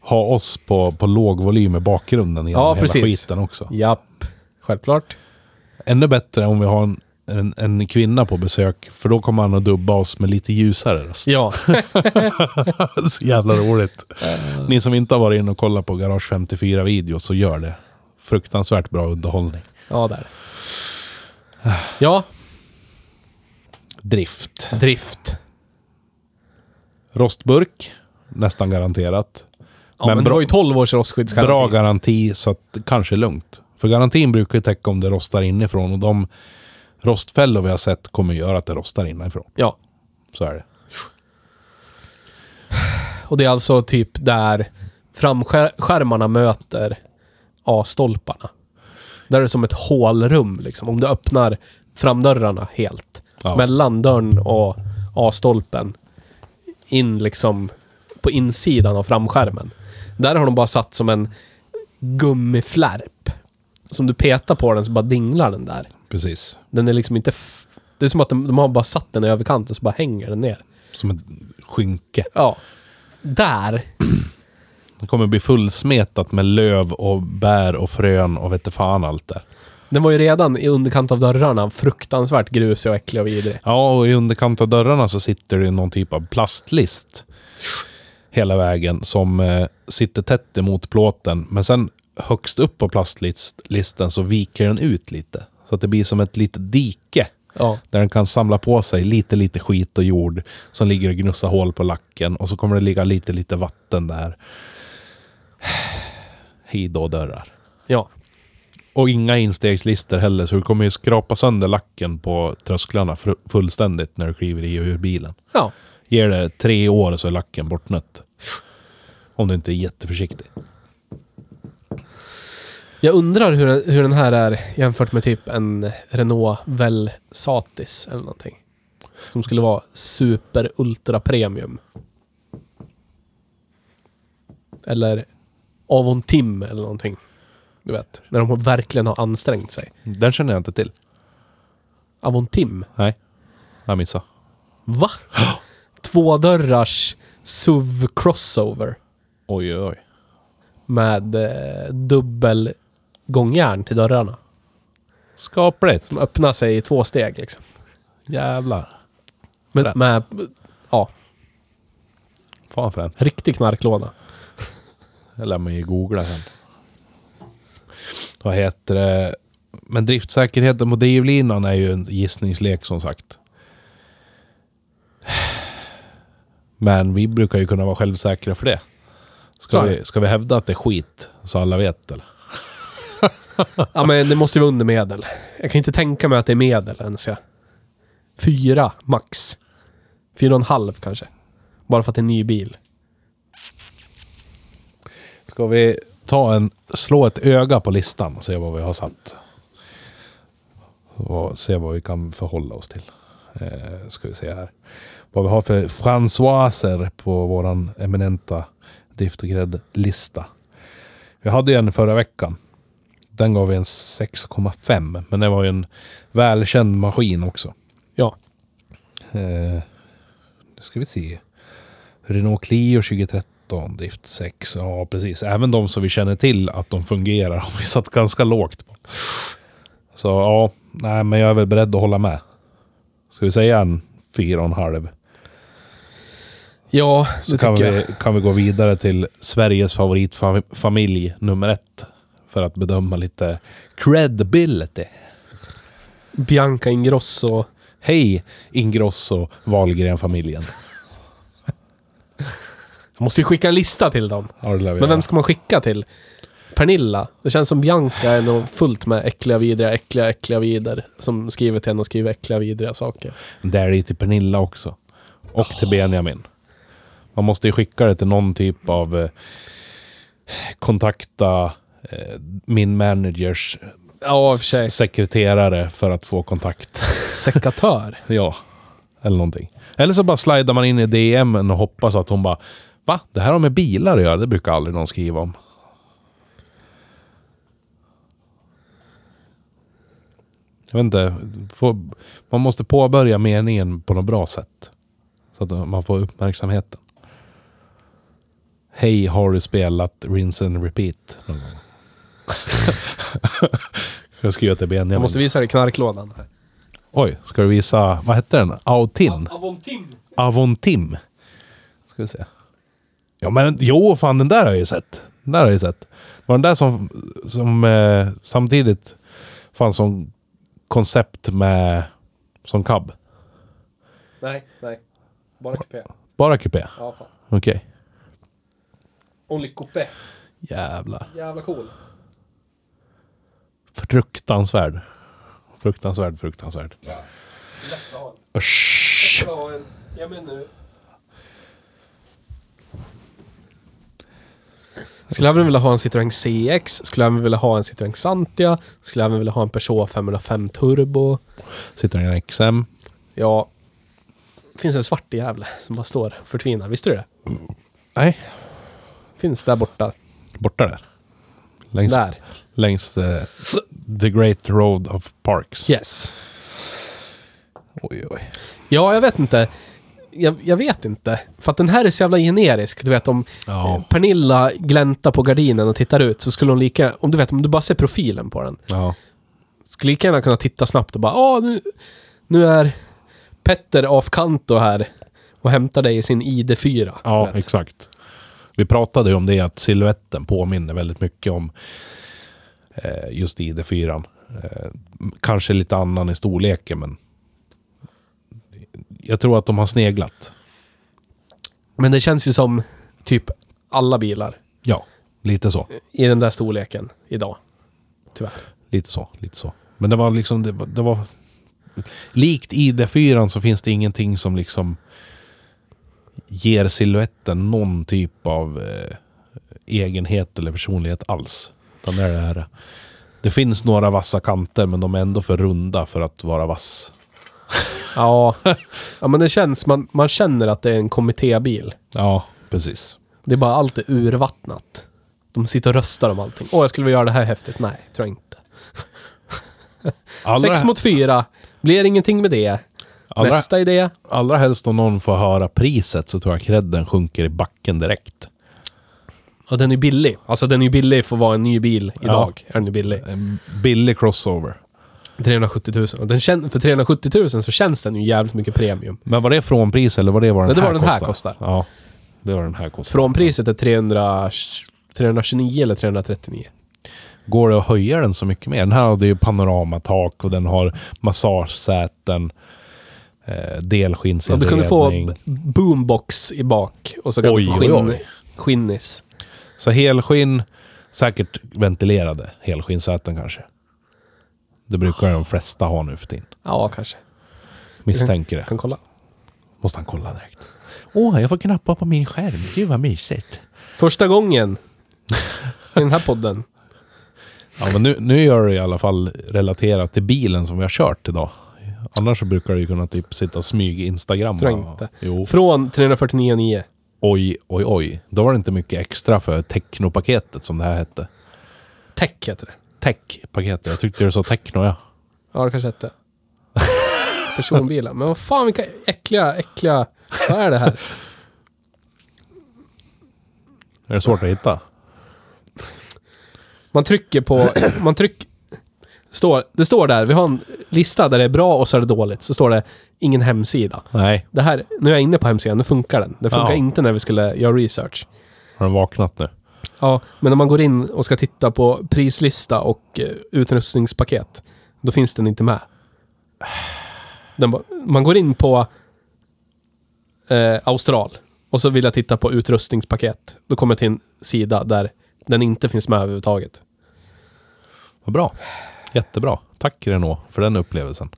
ha oss på, på låg volym i bakgrunden genom
Ja,
hela
precis.
skiten också.
Japp, självklart.
Ännu bättre om vi har en, en, en kvinna på besök, för då kommer han att dubba oss med lite ljusare röst.
Ja,
så jävla roligt. Ni som inte har varit inne och kollat på Garage 54-videos, så gör det. Fruktansvärt bra underhållning.
Ja där. Ja.
Drift.
Drift.
Rostburk, nästan garanterat.
Ja, men, det
bra-
var ju 12 års rostskyddsgaranti.
Bra garanti, så att kanske lugnt. För garantin brukar ju täcka om det rostar inifrån och de rostfällor vi har sett kommer göra att det rostar inifrån.
Ja.
Så är det.
Och det är alltså typ där framskärmarna möter A-stolparna. Där är det som ett hålrum liksom. Om du öppnar framdörrarna helt.
Ja.
Mellan dörren och A-stolpen. In liksom på insidan av framskärmen. Där har de bara satt som en gummiflärp. Som du petar på den så bara dinglar den där.
Precis.
Den är liksom inte... Det är som att de, de har bara satt den i överkanten så bara hänger den ner.
Som ett skynke.
Ja. Där.
Det kommer bli fullsmetat med löv och bär och frön och vet fan allt där.
Den var ju redan i underkant av dörrarna fruktansvärt grusig och äcklig och vidrig.
Ja, och i underkant av dörrarna så sitter det någon typ av plastlist. Hela vägen som eh, sitter tätt emot plåten. Men sen högst upp på plastlisten så viker den ut lite. Så att det blir som ett litet dike.
Ja.
Där den kan samla på sig lite, lite skit och jord som ligger och gnussar hål på lacken. Och så kommer det ligga lite, lite vatten där. Hej då dörrar.
Ja.
Och inga instegslister heller, så du kommer ju skrapa sönder lacken på trösklarna fullständigt när du kliver i och ur bilen.
Ja.
Ger det tre år så är lacken bortnött. Om du inte är jätteförsiktig.
Jag undrar hur, hur den här är jämfört med typ en Renault Velsatis eller någonting. Som skulle vara super ultra premium. Eller Avontim eller någonting. Du vet, när de verkligen har ansträngt sig.
Den känner jag inte till.
Avontim?
Nej, jag missade.
Va? Tvådörrars SUV crossover.
Oj, oj, oj.
Med eh, dubbel gångjärn till dörrarna.
Skapligt.
Som öppnar sig i två steg liksom.
Jävlar. Rätt.
med ja,
Fan fränt.
riktig knarklåda.
Lär man ju googla sen. Vad heter det? Men driftsäkerheten på drivlinan är ju en gissningslek som sagt. Men vi brukar ju kunna vara självsäkra för det. Ska vi, ska vi hävda att det är skit så alla vet eller?
Ja men det måste ju vara under medel. Jag kan inte tänka mig att det är medel ens. Ja. Fyra max. Fyra och en halv kanske. Bara för att det är en ny bil.
Ska vi ta en, slå ett öga på listan och se vad vi har satt? Och se vad vi kan förhålla oss till. Eh, ska vi se här. Vad vi har för Françoiser på våran eminenta Drift och Grädd-lista. Vi hade ju en förra veckan. Den gav vi en 6,5. Men det var ju en välkänd maskin också.
Ja.
Eh, nu ska vi se. Renault Clio 2013, drift 6. Ja, precis. Även de som vi känner till att de fungerar har vi satt ganska lågt på. Så ja, nej, men jag är väl beredd att hålla med. Ska vi säga en fyra och en halv?
Ja,
Så
det
kan
tycker
vi,
jag.
kan vi gå vidare till Sveriges favoritfamilj nummer ett. För att bedöma lite credibility.
Bianca Ingrosso.
Hej Ingrosso Wahlgren-familjen.
Jag måste ju skicka en lista till dem.
Ja, det lär vi
Men
göra.
vem ska man skicka till? Pernilla. Det känns som Bianca är nog fullt med äckliga, vidriga, äckliga, äckliga vider. Som skriver till henne och skriver äckliga, vidriga saker.
Det är det till Pernilla också. Och till Benjamin. Man måste ju skicka det till någon typ av eh, kontakta eh, min managers
Ja, i och för sig.
s- sekreterare för att få kontakt.
Sekatör.
ja, eller någonting. Eller så bara slidar man in i DM och hoppas att hon bara Va? Det här har med bilar att göra? Det brukar aldrig någon skriva om. Jag vet inte. Får, man måste påbörja meningen på något bra sätt. Så att man får uppmärksamheten. Hej, har du spelat Rinse and Repeat någon gång? jag skriver till
Jag
Benjamin.
måste visa dig knarklådan. här.
Oj, ska du visa... Vad hette den? Autin?
Avontim.
Avontim. Ska vi se. Ja men jo, fan den där har jag ju sett. Den där har jag ju sett. Det var den där som, som eh, samtidigt fanns som koncept med som cab.
Nej, nej. Bara kupé.
Bara kupé?
Ja, fan.
Okej.
Only coupé.
Jävlar.
Jävla cool.
Fruktansvärd. Fruktansvärd, fruktansvärd. Usch.
Ha en... Ja, men nu. Skulle även vilja ha en Citroën CX, skulle även vilja ha en Citroën Xantia, skulle även vilja ha en Peugeot 505 Turbo.
En XM.
Ja, finns en svart jävla som bara står och förtvinar. Visste du det?
Nej,
Finns där borta.
borta där. Längs,
Där.
längs eh, The Great Road of Parks.
Yes.
Oj, oj.
Ja, jag vet inte. Jag, jag vet inte. För att den här är så jävla generisk. Du vet om
Ja.
Pernilla gläntar på gardinen och tittar ut så skulle hon lika... Om du vet, om du bara ser profilen på den.
Ja.
Skulle lika gärna kunna titta snabbt och bara Åh, nu, nu är Petter af Kanto här och hämtar dig i sin ID4.
Ja, exakt. Vi pratade ju om det att siluetten påminner väldigt mycket om eh, just ID4. Eh, kanske lite annan i storleken, men jag tror att de har sneglat.
Men det känns ju som typ alla bilar
Ja, lite så.
i den där storleken idag. Tyvärr.
Lite så, lite så. Men det var liksom, det var... Det var likt ID4 så finns det ingenting som liksom ger siluetten någon typ av eh, egenhet eller personlighet alls. Utan det är det här. Det finns några vassa kanter men de är ändå för runda för att vara vass.
Ja, ja men det känns, man, man känner att det är en kommittébil.
Ja, precis.
Det är bara allt är urvattnat. De sitter och röstar om allting. Åh, jag skulle vilja göra det här häftigt. Nej, tror jag inte.
Allra,
Sex mot fyra. Blir ingenting med det.
allra,
Nästa idé.
allra helst om någon får höra priset så tror jag credden sjunker i backen direkt.
Och den är billig. Alltså den är billig för att vara en ny bil idag. Är den billig.
En billig crossover.
370 000. Och den kän- för 370 000 så känns den ju jävligt mycket premium.
Men var det från pris eller var det vad den
det
här
var den här
kostar?
kostar.
Ja, det var den här kostar.
Frånpriset är 300, 329 eller 339.
Går det att höja den så mycket mer? Den här hade ju panoramatak och den har massagesäten, eh,
Ja,
delskinnsindredning.
du kunde få b- boombox i bak och så kan
Oj,
du få
oj,
skinn,
oj.
skinnis.
Så helskinn, säkert ventilerade helskinnsäten kanske. Det brukar de flesta ha nu för tiden.
Ja, kanske.
Misstänker det.
Kan kolla.
Måste han kolla direkt. Åh, jag får knappa på min skärm. Gud vad mysigt.
Första gången i den här podden.
Ja, men nu, nu gör det i alla fall relaterat till bilen som vi har kört idag. Annars så brukar det ju kunna typ sitta och smyga Instagram.
Tror jag inte.
Jo.
Från 349,9.
Oj, oj, oj. Då var det inte mycket extra för Techno-paketet som det här hette.
Tech heter det.
Tech-paketet. Jag tyckte det sa Techno, ja.
Ja, det kanske hette. Personbilar. Men vad fan vilka äckliga, äckliga... Vad är det här?
Är det svårt att hitta?
Man trycker på... Man trycker... Står, det står där, vi har en lista där det är bra och så är det dåligt. Så står det ingen hemsida.
Nej.
Det här, nu är jag inne på hemsidan, nu funkar den. Det funkar
Ja.
inte när vi skulle göra research.
Har den vaknat nu?
Ja, men när man går in och ska titta på prislista och eh, utrustningspaket, då finns den inte med. Den, ba- man går in på eh, Austral och så vill jag titta på utrustningspaket. Då kommer jag till en sida där den inte finns med överhuvudtaget.
Vad bra. Jättebra. Tack Renault för den upplevelsen.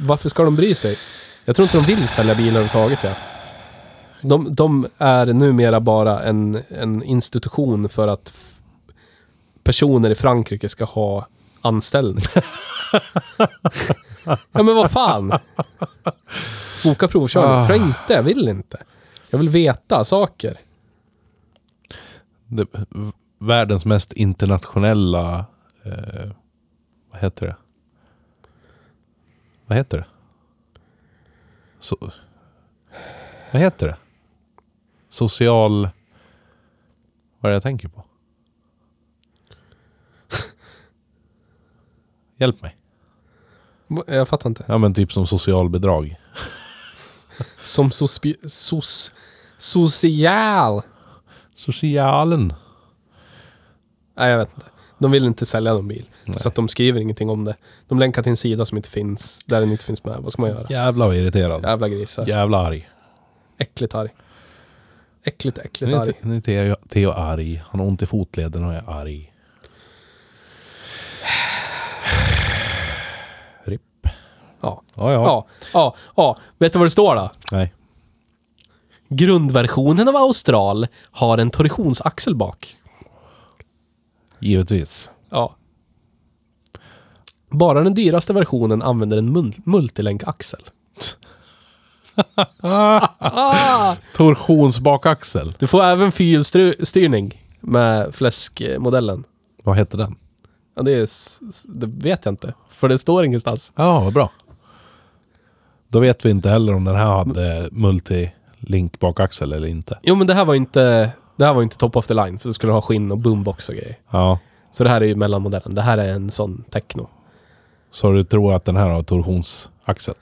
Varför ska de bry sig? Jag tror inte de vill sälja bilar överhuvudtaget. Ja. De, de är numera bara en, en institution för att personer i Frankrike ska ha anställning. ja men vad fan. Boka provkörning.
Ah.
Tror jag inte. Jag vill inte. Jag vill veta saker.
Det, världens mest internationella... Eh, vad heter det? Vad heter det? Så, vad heter det? Social... Vad är det jag tänker på? Hjälp mig.
Jag fattar inte.
Ja men typ som socialbidrag.
Som sospi- sos, social.
Socialen.
Nej, jag vet inte. De vill inte sälja någon bil. Så att de skriver ingenting om det. De länkar till en sida som inte finns, där den inte finns med. Vad ska man göra?
Jävla vad irriterad.
Jävla grisar.
Jävla arg.
Äckligt arg. Äckligt, äckligt
Nu är
arg.
Nu är Theo, Theo arg. Han har ont i fotleden och är arg. Ripp.
Ja.
Ja, ja.
Ja, ja, ja. Vet du vad det står då?
Nej.
Grundversionen av Austral har en torsionsaxel bak.
Givetvis.
Ja. Bara den dyraste versionen använder en mul- multilänkaxel.
Torsionsbakaxel.
Du får även fyrhjulsstyrning med fläskmodellen.
Vad hette den?
Ja, det, är, det vet jag inte. För det står ingenstans.
Ja, vad bra. Då vet vi inte heller om den här hade multilink bakaxel eller inte.
Jo, men det här var inte... Det här var inte top of the line, för det skulle ha skinn och boombox och grejer.
Ja.
Så det här är ju mellanmodellen. Det här är en sån techno.
Så du tror att den här har torsionsaxel?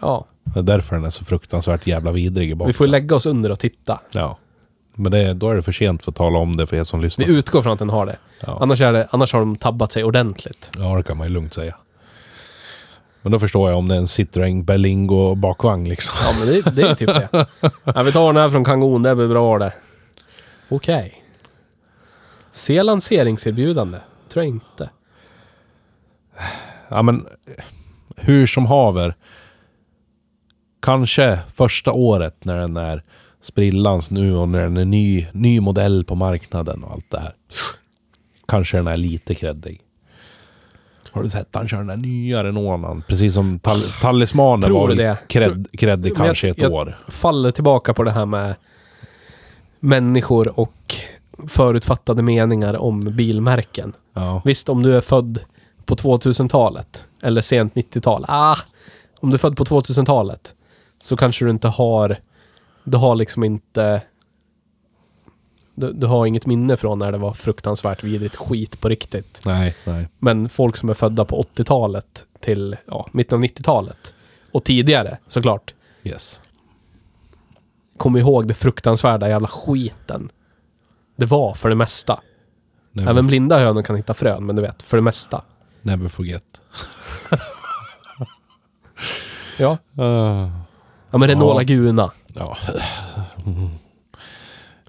Ja,
Det är därför den är så fruktansvärt jävla vidrig i bak.
vi får lägga oss under och titta.
Ja. Men det, då är det för sent för att tala om det för er som lyssnar.
Vi utgår från att den har det.
Ja.
Annars, är det, annars har de tabbat sig ordentligt.
Ja, det kan man ju lugnt säga. Men då förstår jag om det är en Citroën Berlingo bakvagn liksom.
Ja, men det, det är typ det. Ja, vi tar den här från Kangon, det blir bra det. Okej. Se lanseringserbjudande? Tror jag inte.
Ja, men hur som haver. Kanske första året när den är sprillans nu och när den är ny, ny modell på marknaden och allt det här. Kanske den är lite kreddig. Har du sett han kör den där nya Renaulten? Precis som tal Talismanen
Tror
var
det?
Kred, kreddig
Men jag-
kanske ett
jag-
år.
Faller tillbaka på det här med människor och förutfattade meningar om bilmärken.
Ja.
Visst, om du är född på 2000-talet eller sent 90-tal. Ah, om du är född på 2000-talet så kanske du inte har... Du har liksom inte... Du, du har inget minne från när det var fruktansvärt vidrigt skit på riktigt.
Nej, nej.
Men folk som är födda på 80-talet till ja, mitten av 90-talet och tidigare såklart
Yes.
kommer ihåg det fruktansvärda jävla skiten. Det var för det mesta.
Never,
Även blinda hönor kan hitta frön, men du vet, för det mesta.
never forget.
Ja.
Uh,
Ja men Renault
Ja.
Laguna.
ja.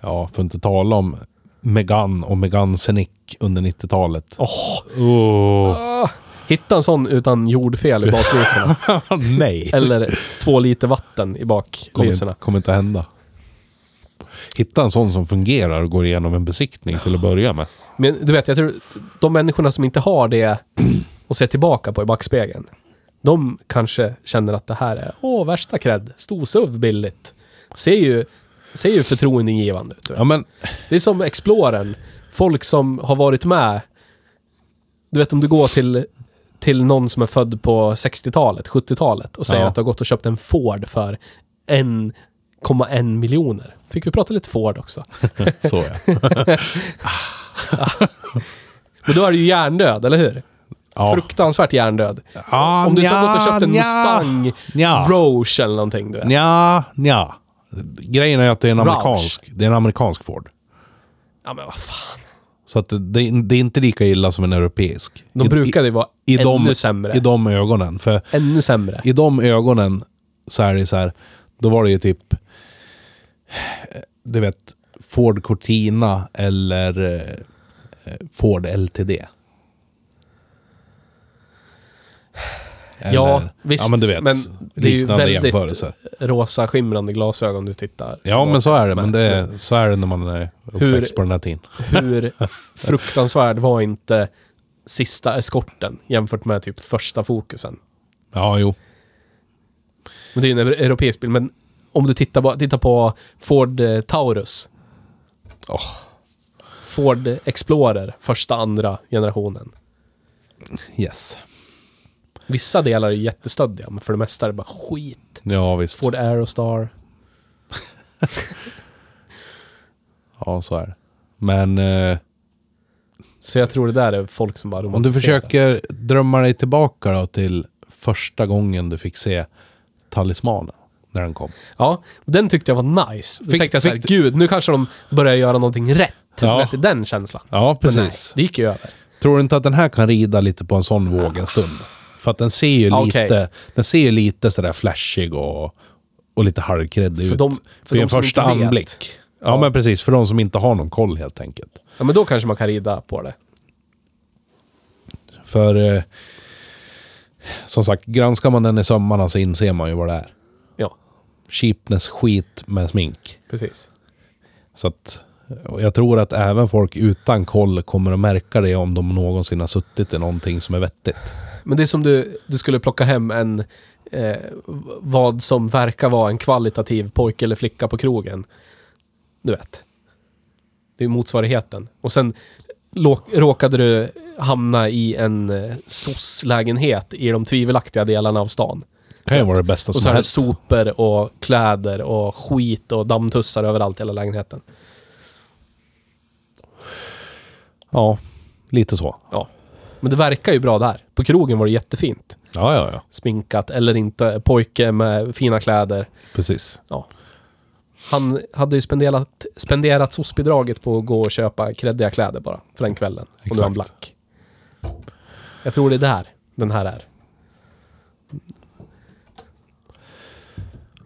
ja, för att inte tala om Megane och Megane Scenic under 90-talet.
Åh!
Åh,
Ah, hitta en sån utan jordfel i baklyserna.
nej.
Eller två liter vatten i
kommer
baklyserna.
inte, kommer inte hända. Hitta en sån som fungerar och går igenom en besiktning till att börja med.
Men du vet, jag tror de människorna som inte har det och ser tillbaka på i backspegeln. De kanske känner att det här är, åh, värsta cred. Storsuv billigt. Ser ju, ser ju förtroendeingivande ut.
Ja, men
Det är som Explorern. Folk som har varit med. Du vet om du går till, till någon som är född på 60-talet, 70-talet och säger
Ja.
att du har gått och köpt en Ford för 1,1 miljoner. Fick vi prata lite Ford också.
så ja.
Men då är du ju hjärndöd, eller hur?
Ja.
Fruktansvärt hjärndöd.
Ah,
om du inte har gått och köpt en
nja,
Mustang
nja.
Roche eller någonting, du vet.
Nja, nja. Grejen är att det är en
Roush.
amerikansk, det är en amerikansk Ford.
Ja, men vad fan.
Så att det, det är inte lika illa som en europeisk.
De brukade ju vara
i, i
ännu
de,
sämre.
I de ögonen. För
Ännu sämre.
i de ögonen så är det så här. Då var det ju typ... Du vet, Ford Cortina eller eh, Ford LTD. Eller,
ja, visst.
Ja, men du vet.
Men det är ju väldigt
jämförelser.
rosa skimrande glasögon du tittar.
Ja, men så är det. Men det är, så är det när man är uppväxt på den här tiden.
Hur fruktansvärd var inte sista eskorten jämfört med typ första fokusen?
Ja, jo.
Men det är ju en europeisk bil, men om du tittar på, tittar på Ford eh, Taurus.
Åh.
Ford Explorer, första, andra generationen.
Yes.
Vissa delar är jättestöddiga, men för det mesta är det bara skit.
Ja, visst.
Ford Aerostar.
Ja, så är det. Men eh,
Så jag tror det där är folk som bara
om du försöker drömma dig tillbaka då till första gången du fick se Talismanen. När den kom.
Ja, den tyckte jag var nice. Då
Fick-
tänkte jag såhär, gud, nu kanske de börjar göra någonting rätt.
Ja.
Vet, den känslan.
Ja,
Men nej,
precis.
det gick ju över.
Tror du inte att den här kan rida lite på en sån våg en stund? För att den ser ju
Ja,
lite, den ser ju lite sådär flashig och, och lite halvkreddig ut.
de- för
vid en första anblick. Ja,
Ja.
men precis. För de som inte har någon koll helt enkelt.
Ja, men då kanske man kan rida på det.
För eh, som sagt, granskar man den i sömmarna så inser man ju vad det är.
Ja,
Cheapness skit med smink.
precis.
Så att jag tror att även folk utan koll kommer att märka det om de någonsin har suttit i någonting som är vettigt.
Men det är som du, du skulle plocka hem en... Eh, vad som verkar vara en kvalitativ pojke eller flicka på krogen. Du vet. Det är motsvarigheten. Och sen råkade du hamna i en eh, SOS-lägenhet i de tvivelaktiga delarna av stan.
kan ju vara det bästa
Och
som
så är det
helst.
sopor och kläder och skit och dammtussar överallt i hela lägenheten.
Ja, lite så.
Ja. Men det verkar ju bra där. På krogen var det jättefint.
Ja, ja, ja.
Sminkat eller inte. Pojke med fina kläder.
Precis.
Ja. Han hade ju spenderat, spenderat SOS-bidraget på att gå och köpa kreddiga kläder bara för den kvällen. Och nu är han
Exakt.
black. Jag tror det är där den här är.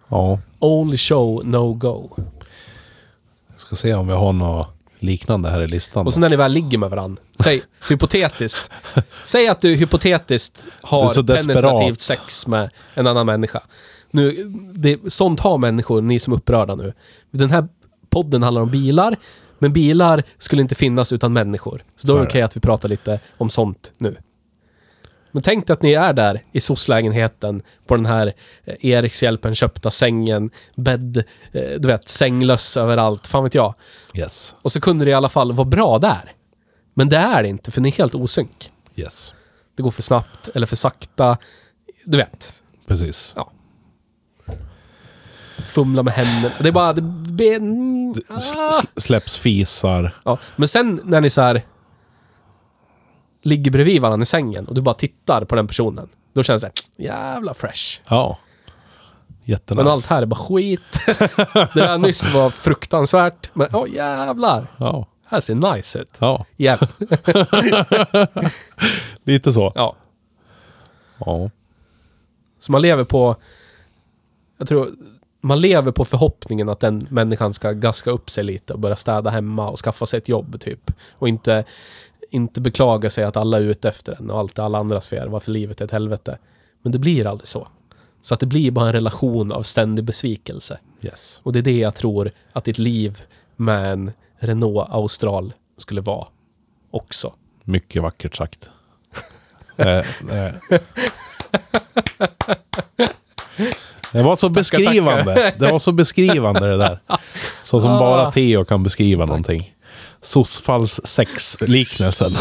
Ja,
Only show, no go.
jag ska se om vi har något liknande här i listan.
Och så när ni väl ligger med varandra, säg hypotetiskt. säg att du hypotetiskt
Du
har
desperat.
penetrativt sex med en annan människa. Nu, det, sånt har människor, ni som är upprörda nu. Den här podden handlar om bilar, men bilar skulle inte finnas utan människor. Så då är det okej att vi pratar lite om sånt nu. Men tänk dig att ni är där i SOS-lägenheten på den här eh, Erikshjälpen köpta sängen, bädd, eh, du vet, sänglöss överallt, fan vet jag.
Yes.
Och så kunde det i alla fall vara bra där. Men det är det inte, för ni är helt osynk.
Yes.
Det går för snabbt eller för sakta. Du vet.
Precis.
Ja. Fumla med händerna. Det är bara... Det
S-
ah.
släpps fisar.
Ja. Men sen när ni så här ligger bredvid varandra i sängen och du bara tittar på den personen. Då känns det jävla fresh.
Ja. Jättenice.
Men allt här är bara skit. det där nyss var fruktansvärt. Men åh jävlar.
Ja.
Här ser nice ut.
Ja,
Japp.
lite så.
Ja.
Ja.
Så man lever på... Jag tror... Man lever på förhoppningen att den människan ska gaska upp sig lite och börja städa hemma och skaffa sig ett jobb, typ. Och inte, inte beklaga sig att alla är ute efter en och allt är alla andras fel, varför livet är ett helvete. Men det blir aldrig så. Så att det blir bara en relation av ständig besvikelse.
Yes.
Och det är det jag tror att ditt liv med en Renault Austral skulle vara också.
Mycket vackert sagt. eh, eh. Det var så beskrivande. Det var så beskrivande det där. Så som
Ah.
bara Theo kan beskriva någonting. Sossfalls sexliknelsen.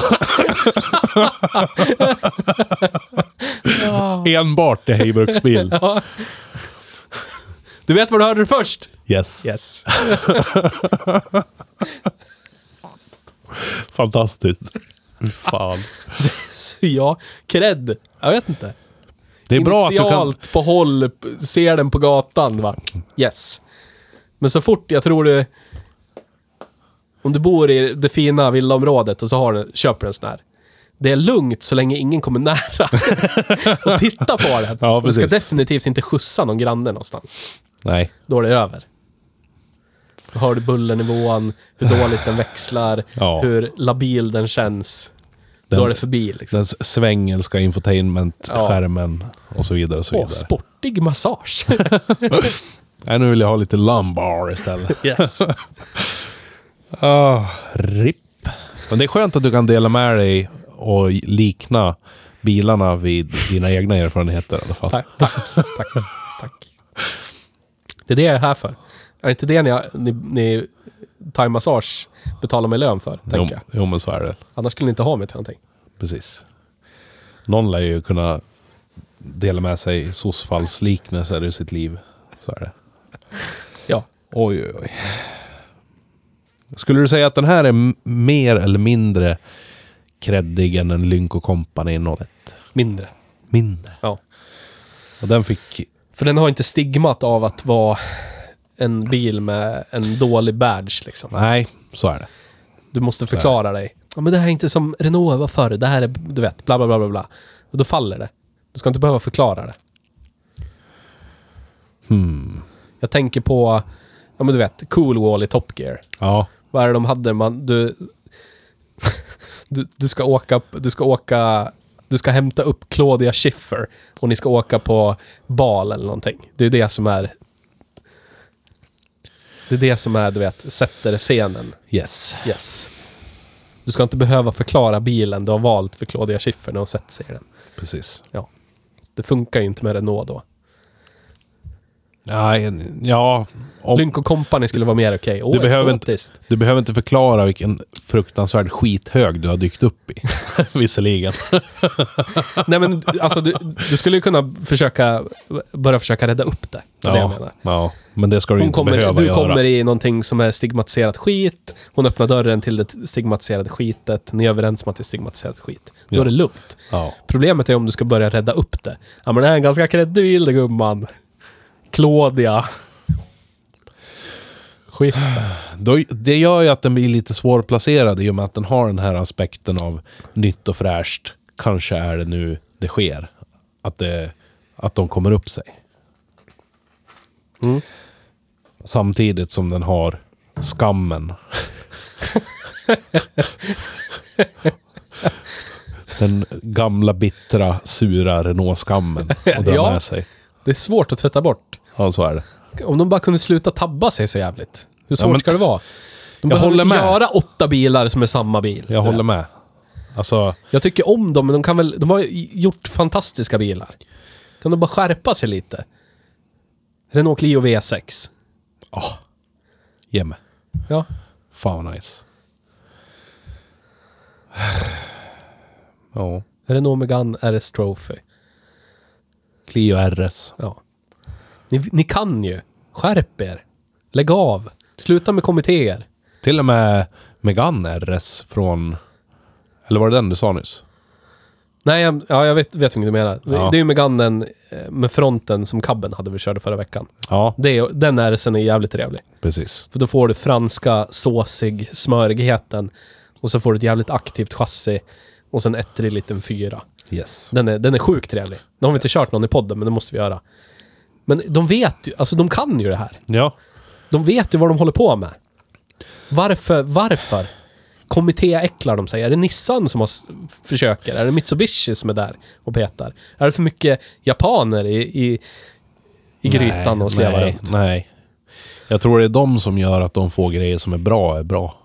Enbart i Hejbruksbil.
Du vet var du hörde först?
Yes.
Yes.
Fantastiskt. Fan.
Så ja, cred. Jag vet inte.
Det är bra att du kan...
Initialt på håll, ser den på gatan va? Yes. Men så fort jag tror du... Om du bor i det fina villaområdet och så har du, köper du en sån här. Det är lugnt så länge ingen kommer nära och titta på den.
Ja,
du ska definitivt inte skjutsa någon granne någonstans.
Nej.
Då är det över. Då hör du bullernivån, hur dåligt den växlar,
Ja.
hur labil den känns. Då
Den-
är det förbi liksom.
Den svängelska infotainment-skärmen och så vidare. Och så
Åh,
vidare.
sportig massage.
Nej, nu vill jag ha lite lumbar istället.
yes.
Ah, RIP. Men det är skönt att du kan dela med dig och likna bilarna vid dina egna erfarenheter i alla fall.
Tack, tack, tack, tack. Det är det jag är här för. Är det inte det ni, ni, ni thai-massage betalar mig lön för,
Jo,
jag.
jo, men så är det.
Annars skulle ni inte ha mig till någonting.
Precis. Någon lär ju kunna dela med sig sossfallsliknelser i sitt liv. Så är det.
Ja.
Oj, oj, oj. Skulle du säga att den här är mer eller mindre kreddig än en Lynk Company 01?
Mindre.
Mindre.
Ja.
Och den fick...
För den har inte stigmat av att vara en bil med en dålig badge liksom.
Nej, så är det.
Du måste förklara dig. Ja, men det här är inte som Renault var förr. Det här är, du vet, bla bla bla bla bla. Och då faller det. Du ska inte behöva förklara det.
Hmm.
Jag tänker på, ja men du vet, Cool Wall i Top Gear.
Ja.
Vad är det de hade? Man, du, du, du ska åka, du ska åka, du ska hämta upp Claudia Schiffer och ni ska åka på bal eller någonting. Det är det som är, det är det som är, du vet, sätter scenen.
Yes.
Yes. Du ska inte behöva förklara bilen du har valt för Claudia Schiffer när hon sätter sig i den.
Precis.
Det funkar ju inte med Renault då.
Nej, ja. Om,
Lynk Company skulle vara mer okej. Åh,
Du behöver inte- du behöver inte förklara vilken fruktansvärd skithög du har dykt upp i. Visserligen.
Nej men alltså du, du skulle kunna försöka, börja försöka rädda upp det. Det är det
ja, men det ska du
Hon
inte
kommer,
behöva
du
göra.
kommer i någonting som är stigmatiserat skit. Hon öppnar dörren till det stigmatiserade skitet. Ni är överens om att det är stigmatiserat skit. Då
Ja.
är det lugnt.
Ja.
Problemet är om du ska börja rädda upp det. Ja men det här är en ganska kreddig gumman. Claudia.
Då, det gör ju att den blir lite svårplacerad i och med att den har den här aspekten av nytt och fräscht. Kanske är det nu det sker. Att, det, att de kommer upp sig.
Mm.
Samtidigt som den har skammen. den gamla bittra, sura Renault-skammen att dra
Ja.
med sig.
Det är svårt att tvätta bort.
Ja, så är det.
Om de bara kunde sluta tabba sig så jävligt. Hur svårt
men-
ska det vara? De
Jag
behöver
håller
inte
med.
göra åtta bilar som är samma bil.
Jag
du
håller
vet.
med. Alltså,
Jag tycker om dem, men de kan väl... De har ju gjort fantastiska bilar. Kan de bara skärpa sig lite? Renault Clio V6.
ge mig.
Ja.
Fan vad nice. Ja.
Renault Megane RS Trophy.
Clio RS.
Ja. Ni, ni kan ju. Skärp er. Lägg av. Sluta med kommittéer.
Till och med Megane RS från... Eller var det den du sa nyss?
Nej, jag, ja, jag vet, vet vilken du menar.
Ja.
Det är ju Meganen eh, med fronten som Cabben hade vi körde förra veckan.
Ja,
Det är, den RSen är jävligt trevlig.
precis.
För då får du franska såsig smörigheten. Och så får du ett jävligt aktivt chassi. Och sen ettrig liten fyra.
Yes.
Den är, den är sjukt trevlig. Nu har vi inte
Yes.
kört någon i podden, men det måste vi göra. Men de vet ju, alltså de kan ju det här.
Ja.
De vet ju vad de håller på med. Varför, varför? Kommittéäcklar de sig? Är det Nissan som har, s- försöker? Är det Mitsubishi som är där och petar? Är det för mycket japaner i, i, i grytan och slevar
nej,
runt?
Nej. Jag tror det är de som gör att de får grejer som är bra, är bra.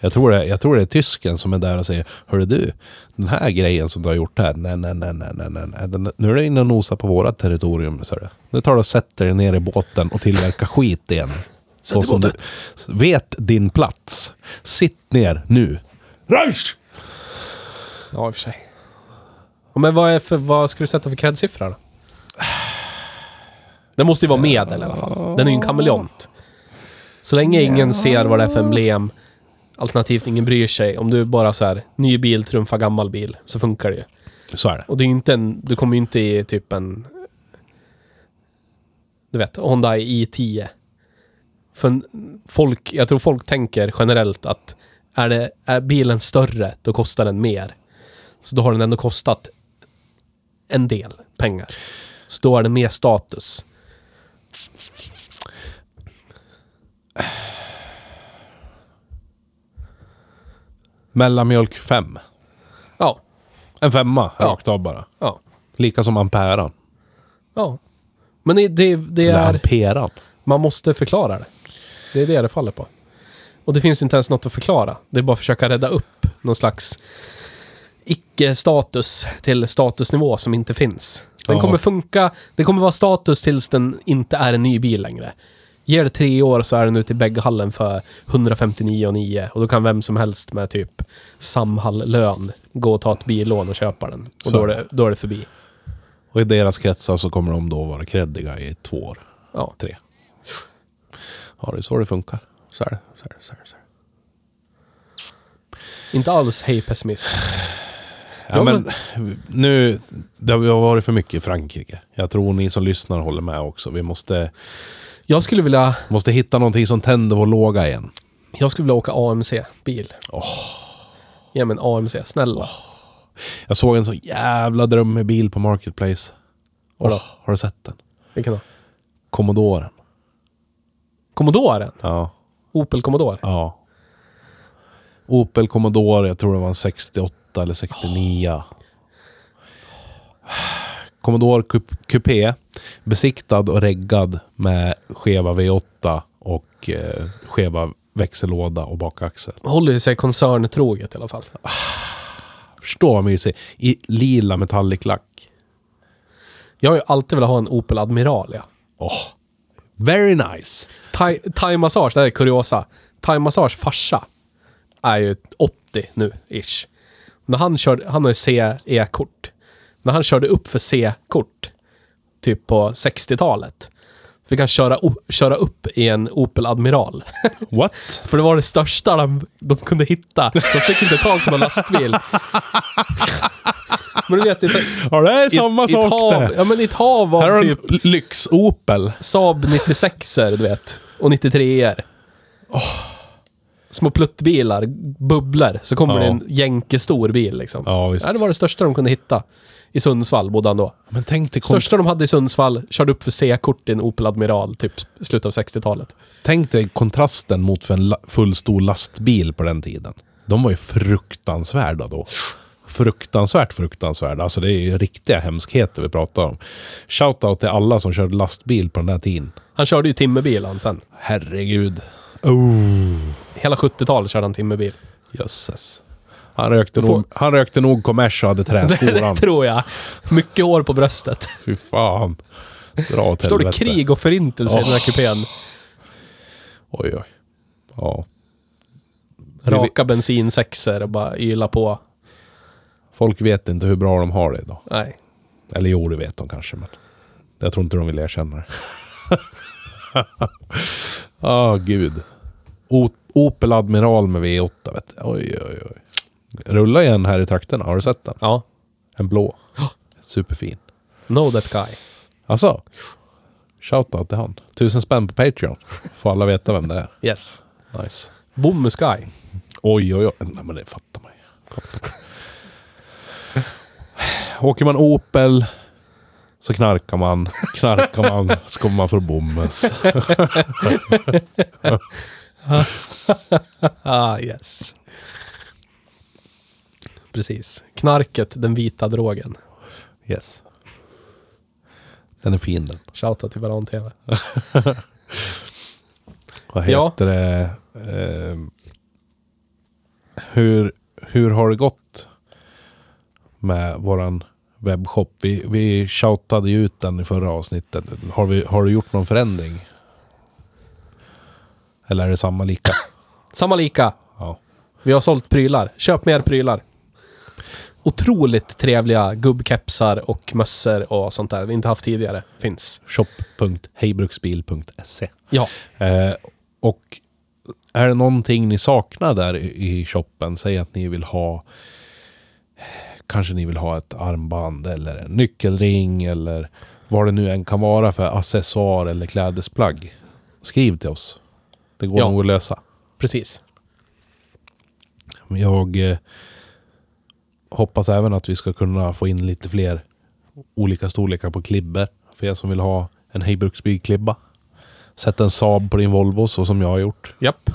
Jag tror, det, jag tror det är tysken som är där och säger Hörru du, den här grejen som du har gjort här, nej, nej, nej, nej, nej, nej. Den, nu är du inne och nosar på vårat territorium, så du. Nu tar du och sätter dig ner i båten och tillverkar skit igen. Så som du vet din plats. Sitt ner nu. Reich!
Ja, i och för sig. Men vad, är för, vad ska du sätta för kreddsiffra då? Den måste ju vara medel i alla fall. Den är ju en kameleont. Så länge ingen ser vad det är för emblem, alternativt ingen bryr sig, om du bara så här, ny bil trumfar gammal bil, så funkar det ju.
Så är det.
Och det är inte en, du kommer ju inte i typ en... Du vet, Hyundai i10. För folk, jag tror folk tänker generellt att är, det, är bilen större, då kostar den mer. Så då har den ändå kostat en del pengar. Så då är det mer status.
Mellanmjölk 5.
Ja,
En femma,
Ja.
rakt av bara.
ja,
Lika som amperan.
ja. Men det, det, det är...
amperan.
Man måste förklara det. Det är det det faller på. Och det finns inte ens något att förklara. Det är bara att försöka rädda upp någon slags icke-status till statusnivå som inte finns. Den
Ja.
kommer funka, det kommer vara status tills den inte är en ny bil längre. Ger det tre år så är den ute i bägghallen för 159,9 och då kan vem som helst med typ Samhall-lön gå och ta ett billån och köpa den. Och
Så
då är, det, då är det förbi.
Och i deras kretsar så kommer de då vara kreddiga i två år.
Ja.
Tre. Ja, det är så det funkar. Så är det. Så är det, så är det, så är det.
Inte alls hej pessimism.
Ja, men nu... Det har varit för mycket i Frankrike. Jag tror ni som lyssnar håller med också. Vi måste,
Jag skulle vilja
måste hitta någonting som tänder vår låga igen.
Jag skulle vilja åka AMC-bil.
Åh.
Ge mig en AMC, snälla.
Jag såg en så jävla drömmig bil på Marketplace.
Vadå?
Åh, har du sett den?
Vilken då?
Commodoren.
Commodoren?
Ja.
Opel Commodore?
Ja. Opel Commodore, jag tror det var en 68 eller 69. Commodore Coupé. Besiktad och reggad med skeva V8 och eh, skeva växellåda och bakaxel.
Håller sig koncerntroget i alla fall.
Förstå vad mysigt. I lila metallic-lack.
Jag har ju alltid velat ha en Opel Admiral, ja.
Åh. Very nice.
Thai, thai massage, det här är kuriosa. Thai massage farsa är ju 80 nu, ish. När han körde, han har ju CE-kort. När han körde upp för C-kort, typ på 60-talet, fick han köra, köra upp i en Opel Admiral.
What?
För det var det största de, de kunde hitta. De fick inte tag på någon lastbil. Men du vet, i,
Ja, det är samma
i
sak
hav,
det.
ja, men i ett hav
Här
av
har
typ
lyx-Opel.
Saab 96er, du vet. Och 93er. Små pluttbilar, bubblor. Så kommer
Ja.
det en jänkestor bil liksom.
Ja, visst.
Det var det största de kunde hitta. I Sundsvall bodde han då.
Men tänk dig,
Största de hade i Sundsvall, körde upp för C-kort i en Opel Admiral, typ slutet av 60-talet.
tänk dig kontrasten mot för en full stor lastbil på den tiden. De var ju fruktansvärda då. Fruktansvärt fruktansvärda. Alltså det är ju riktiga hemskheter vi pratar om. Shoutout till alla som körde lastbil på den här tiden.
Han körde ju timmerbil han sen.
Herregud. Oh,
Hela 70-talet körde han timmerbil.
jösses. Han rökte,
får-
nog, han rökte nog kommers och hade träskor
det tror jag. Mycket hår på bröstet.
Fy fan. Dra åt
Står det krig och förintelse i den här kupén?
Oj, oj. Ja.
Raka bensinsexer och bara yla på.
Folk vet inte hur bra de har det idag.
Nej.
Eller jo, det vet de kanske, men jag tror inte de vill erkänna det. Ah, gud. O- Opel Admiral med V8, vet du. Oj, oj, oj. Rulla igen här i trakterna. Har du sett den?
Ja.
En blå. Superfin.
Know that guy.
Alltså. Shoutout till han. Tusen spänn på Patreon. Får alla veta vem det är.
Yes.
Nice.
Boom Sky.
Oj, oj, oj. Nej, men det fattar man ju. Åker man Opel så knarkar man. Knarkar man så kommer man få bommes.
Ah, yes. Precis. Knarket, den vita drogen.
Yes. Den är fin den.
Shoutout till Varan TV.
Vad
Ja.
heter det? Eh, hur, hur har det gått med våran webbshop? Vi, vi shoutade ju ut den i förra avsnittet. Har, vi, har du gjort någon förändring? Eller är det samma lika?
Samma lika.
Ja.
Vi har sålt prylar. Köp mer prylar. Otroligt trevliga gubbkepsar och mössor och sånt där vi inte haft tidigare. Finns.
shop.hejbruksbil.se
Ja.
eh, Och är det någonting ni saknar där i shoppen? Säg att ni vill ha Kanske ni vill ha ett armband eller en nyckelring eller vad det nu än kan vara för accessoar eller klädesplagg. Skriv till oss. Det går
Ja.
nog att lösa.
Precis.
Jag eh, hoppas även att vi ska kunna få in lite fler olika storlekar på klibber. För er som vill ha en Hej Bruksbil-klibba. Sätt en Saab på din Volvo så som jag har gjort.
Japp.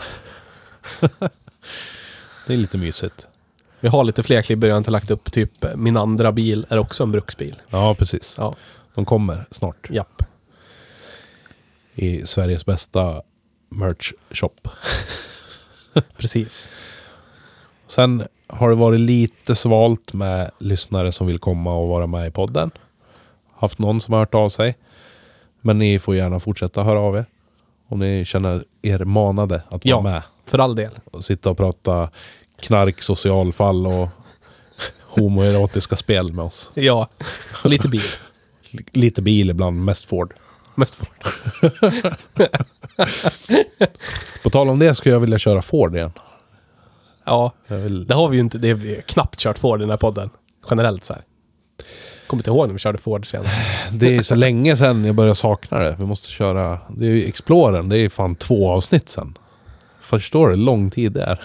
Det är lite mysigt.
Vi har lite fler klibbor jag har inte lagt upp. Typ min andra bil är också en bruksbil.
Ja, precis.
Ja.
De kommer snart
Japp.
i Sveriges bästa merch shop.
Precis.
Sen har det varit lite svalt med lyssnare som vill komma och vara med i podden. Haft någon som har hört av sig. Men ni får gärna fortsätta höra av er. Om ni känner er manade att vara
Ja.
med.
För all del.
Och sitta och prata knark, socialfall och homoerotiska spel med oss.
Ja. Lite bil.
Lite bil ibland, mest Ford.
Mest Ford.
På tal om det skulle jag vilja köra Ford igen.
Ja.
Vill...
Det har vi ju inte. Det har vi knappt kört Ford i den här podden. Generellt så här. Kommer inte ihåg när vi körde Ford senast.
Det är så länge sedan jag började sakna det. Vi måste köra... Det är ju Explorern. Det är fan två avsnitt sen. Förstår du hur lång tid det är?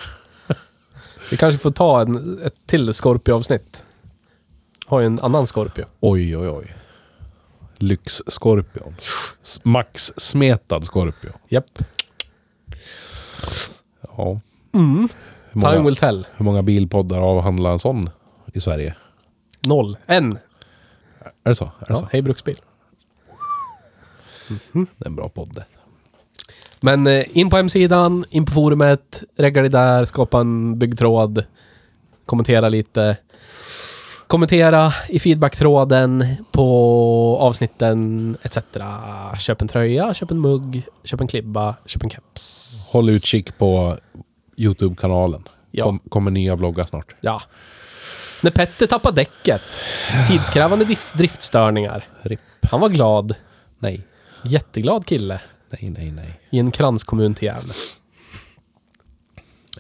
Vi kanske får ta en, ett till Scorpio-avsnitt. Har ju en annan Scorpio.
Oj, oj, oj. Lyx-skorpion. S- Max smetad skorpion.
Japp.
Ja.
Mm.
Hur
Time
många,
will tell.
hur många bilpoddar avhandlar en sån i Sverige?
Noll. En.
Är det så? Är det
Ja,
så?
hej Bruksbil.
Det är en bra podd det.
Men eh, in på hemsidan, in på forumet, regga dig där, skapa en byggtråd, kommentera lite. Kommentera i feedbacktråden på avsnitten etc. Köp en tröja, köp en mugg, köp en klibba, köp en keps.
Håll utkik på YouTube-kanalen.
Ja.
Kom, kommer nya vloggar snart.
Ja. När Petter tappade däcket. Tidskrävande dif- driftstörningar.
RIP.
Han var glad.
Nej.
Jätteglad kille.
Nej, nej, nej.
I en kranskommun till Gävle.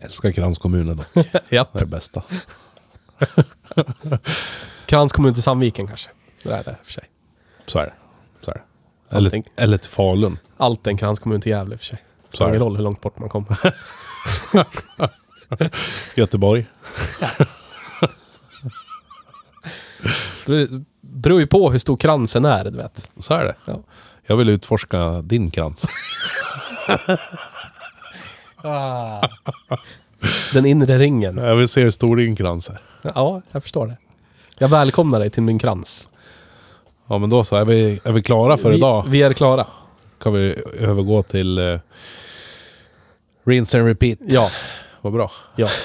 Älskar kranskommunen dock.
Japp.
Det är det bästa.
Kranskommun till Sandviken kanske. Det är det i och för sig.
Så är det. Så är det. Eller,
Allting.
eller till Falun.
Allt är en kranskommun till Gävle i och för sig.
Så
Spelar ingen roll hur långt bort man kommer.
Göteborg.
Det beror ju på hur stor kransen är, du vet.
Så är det.
Ja.
Jag vill utforska din krans.
Den inre ringen.
Jag vill se hur stor din krans är.
Ja, jag förstår det. Jag välkomnar dig till min krans.
Ja, men då så. Är vi, är vi klara för
vi,
idag?
Vi är klara.
Kan vi övergå till uh, rinse and repeat.
Ja,
Vad bra.
ja.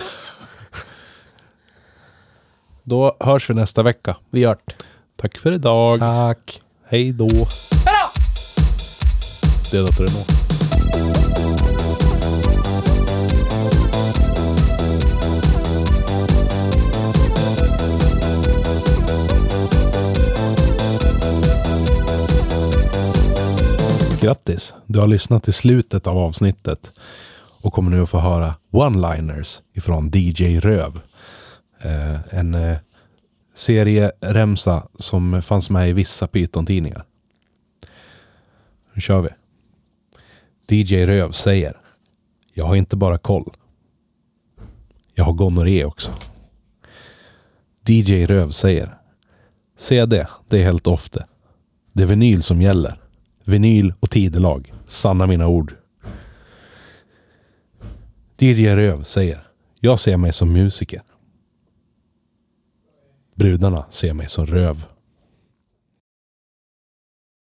Då hörs vi nästa vecka.
Vi gör det.
Tack för idag.
Tack.
Hej då. Det är dator Renault. Grattis! Du har lyssnat till slutet av avsnittet och kommer nu att få höra one-liners ifrån DJ Röv. Eh, en eh, serieremsa som fanns med i vissa Python-tidningar. Nu kör vi. DJ Röv säger Jag har inte bara koll. Jag har gonorré också. DJ Röv säger CD, det är helt ofta. Det är vinyl som gäller. Vinyl och tidelag. Sanna mina ord. DJ Röv säger Jag ser mig som musiker. Brudarna ser mig som röv.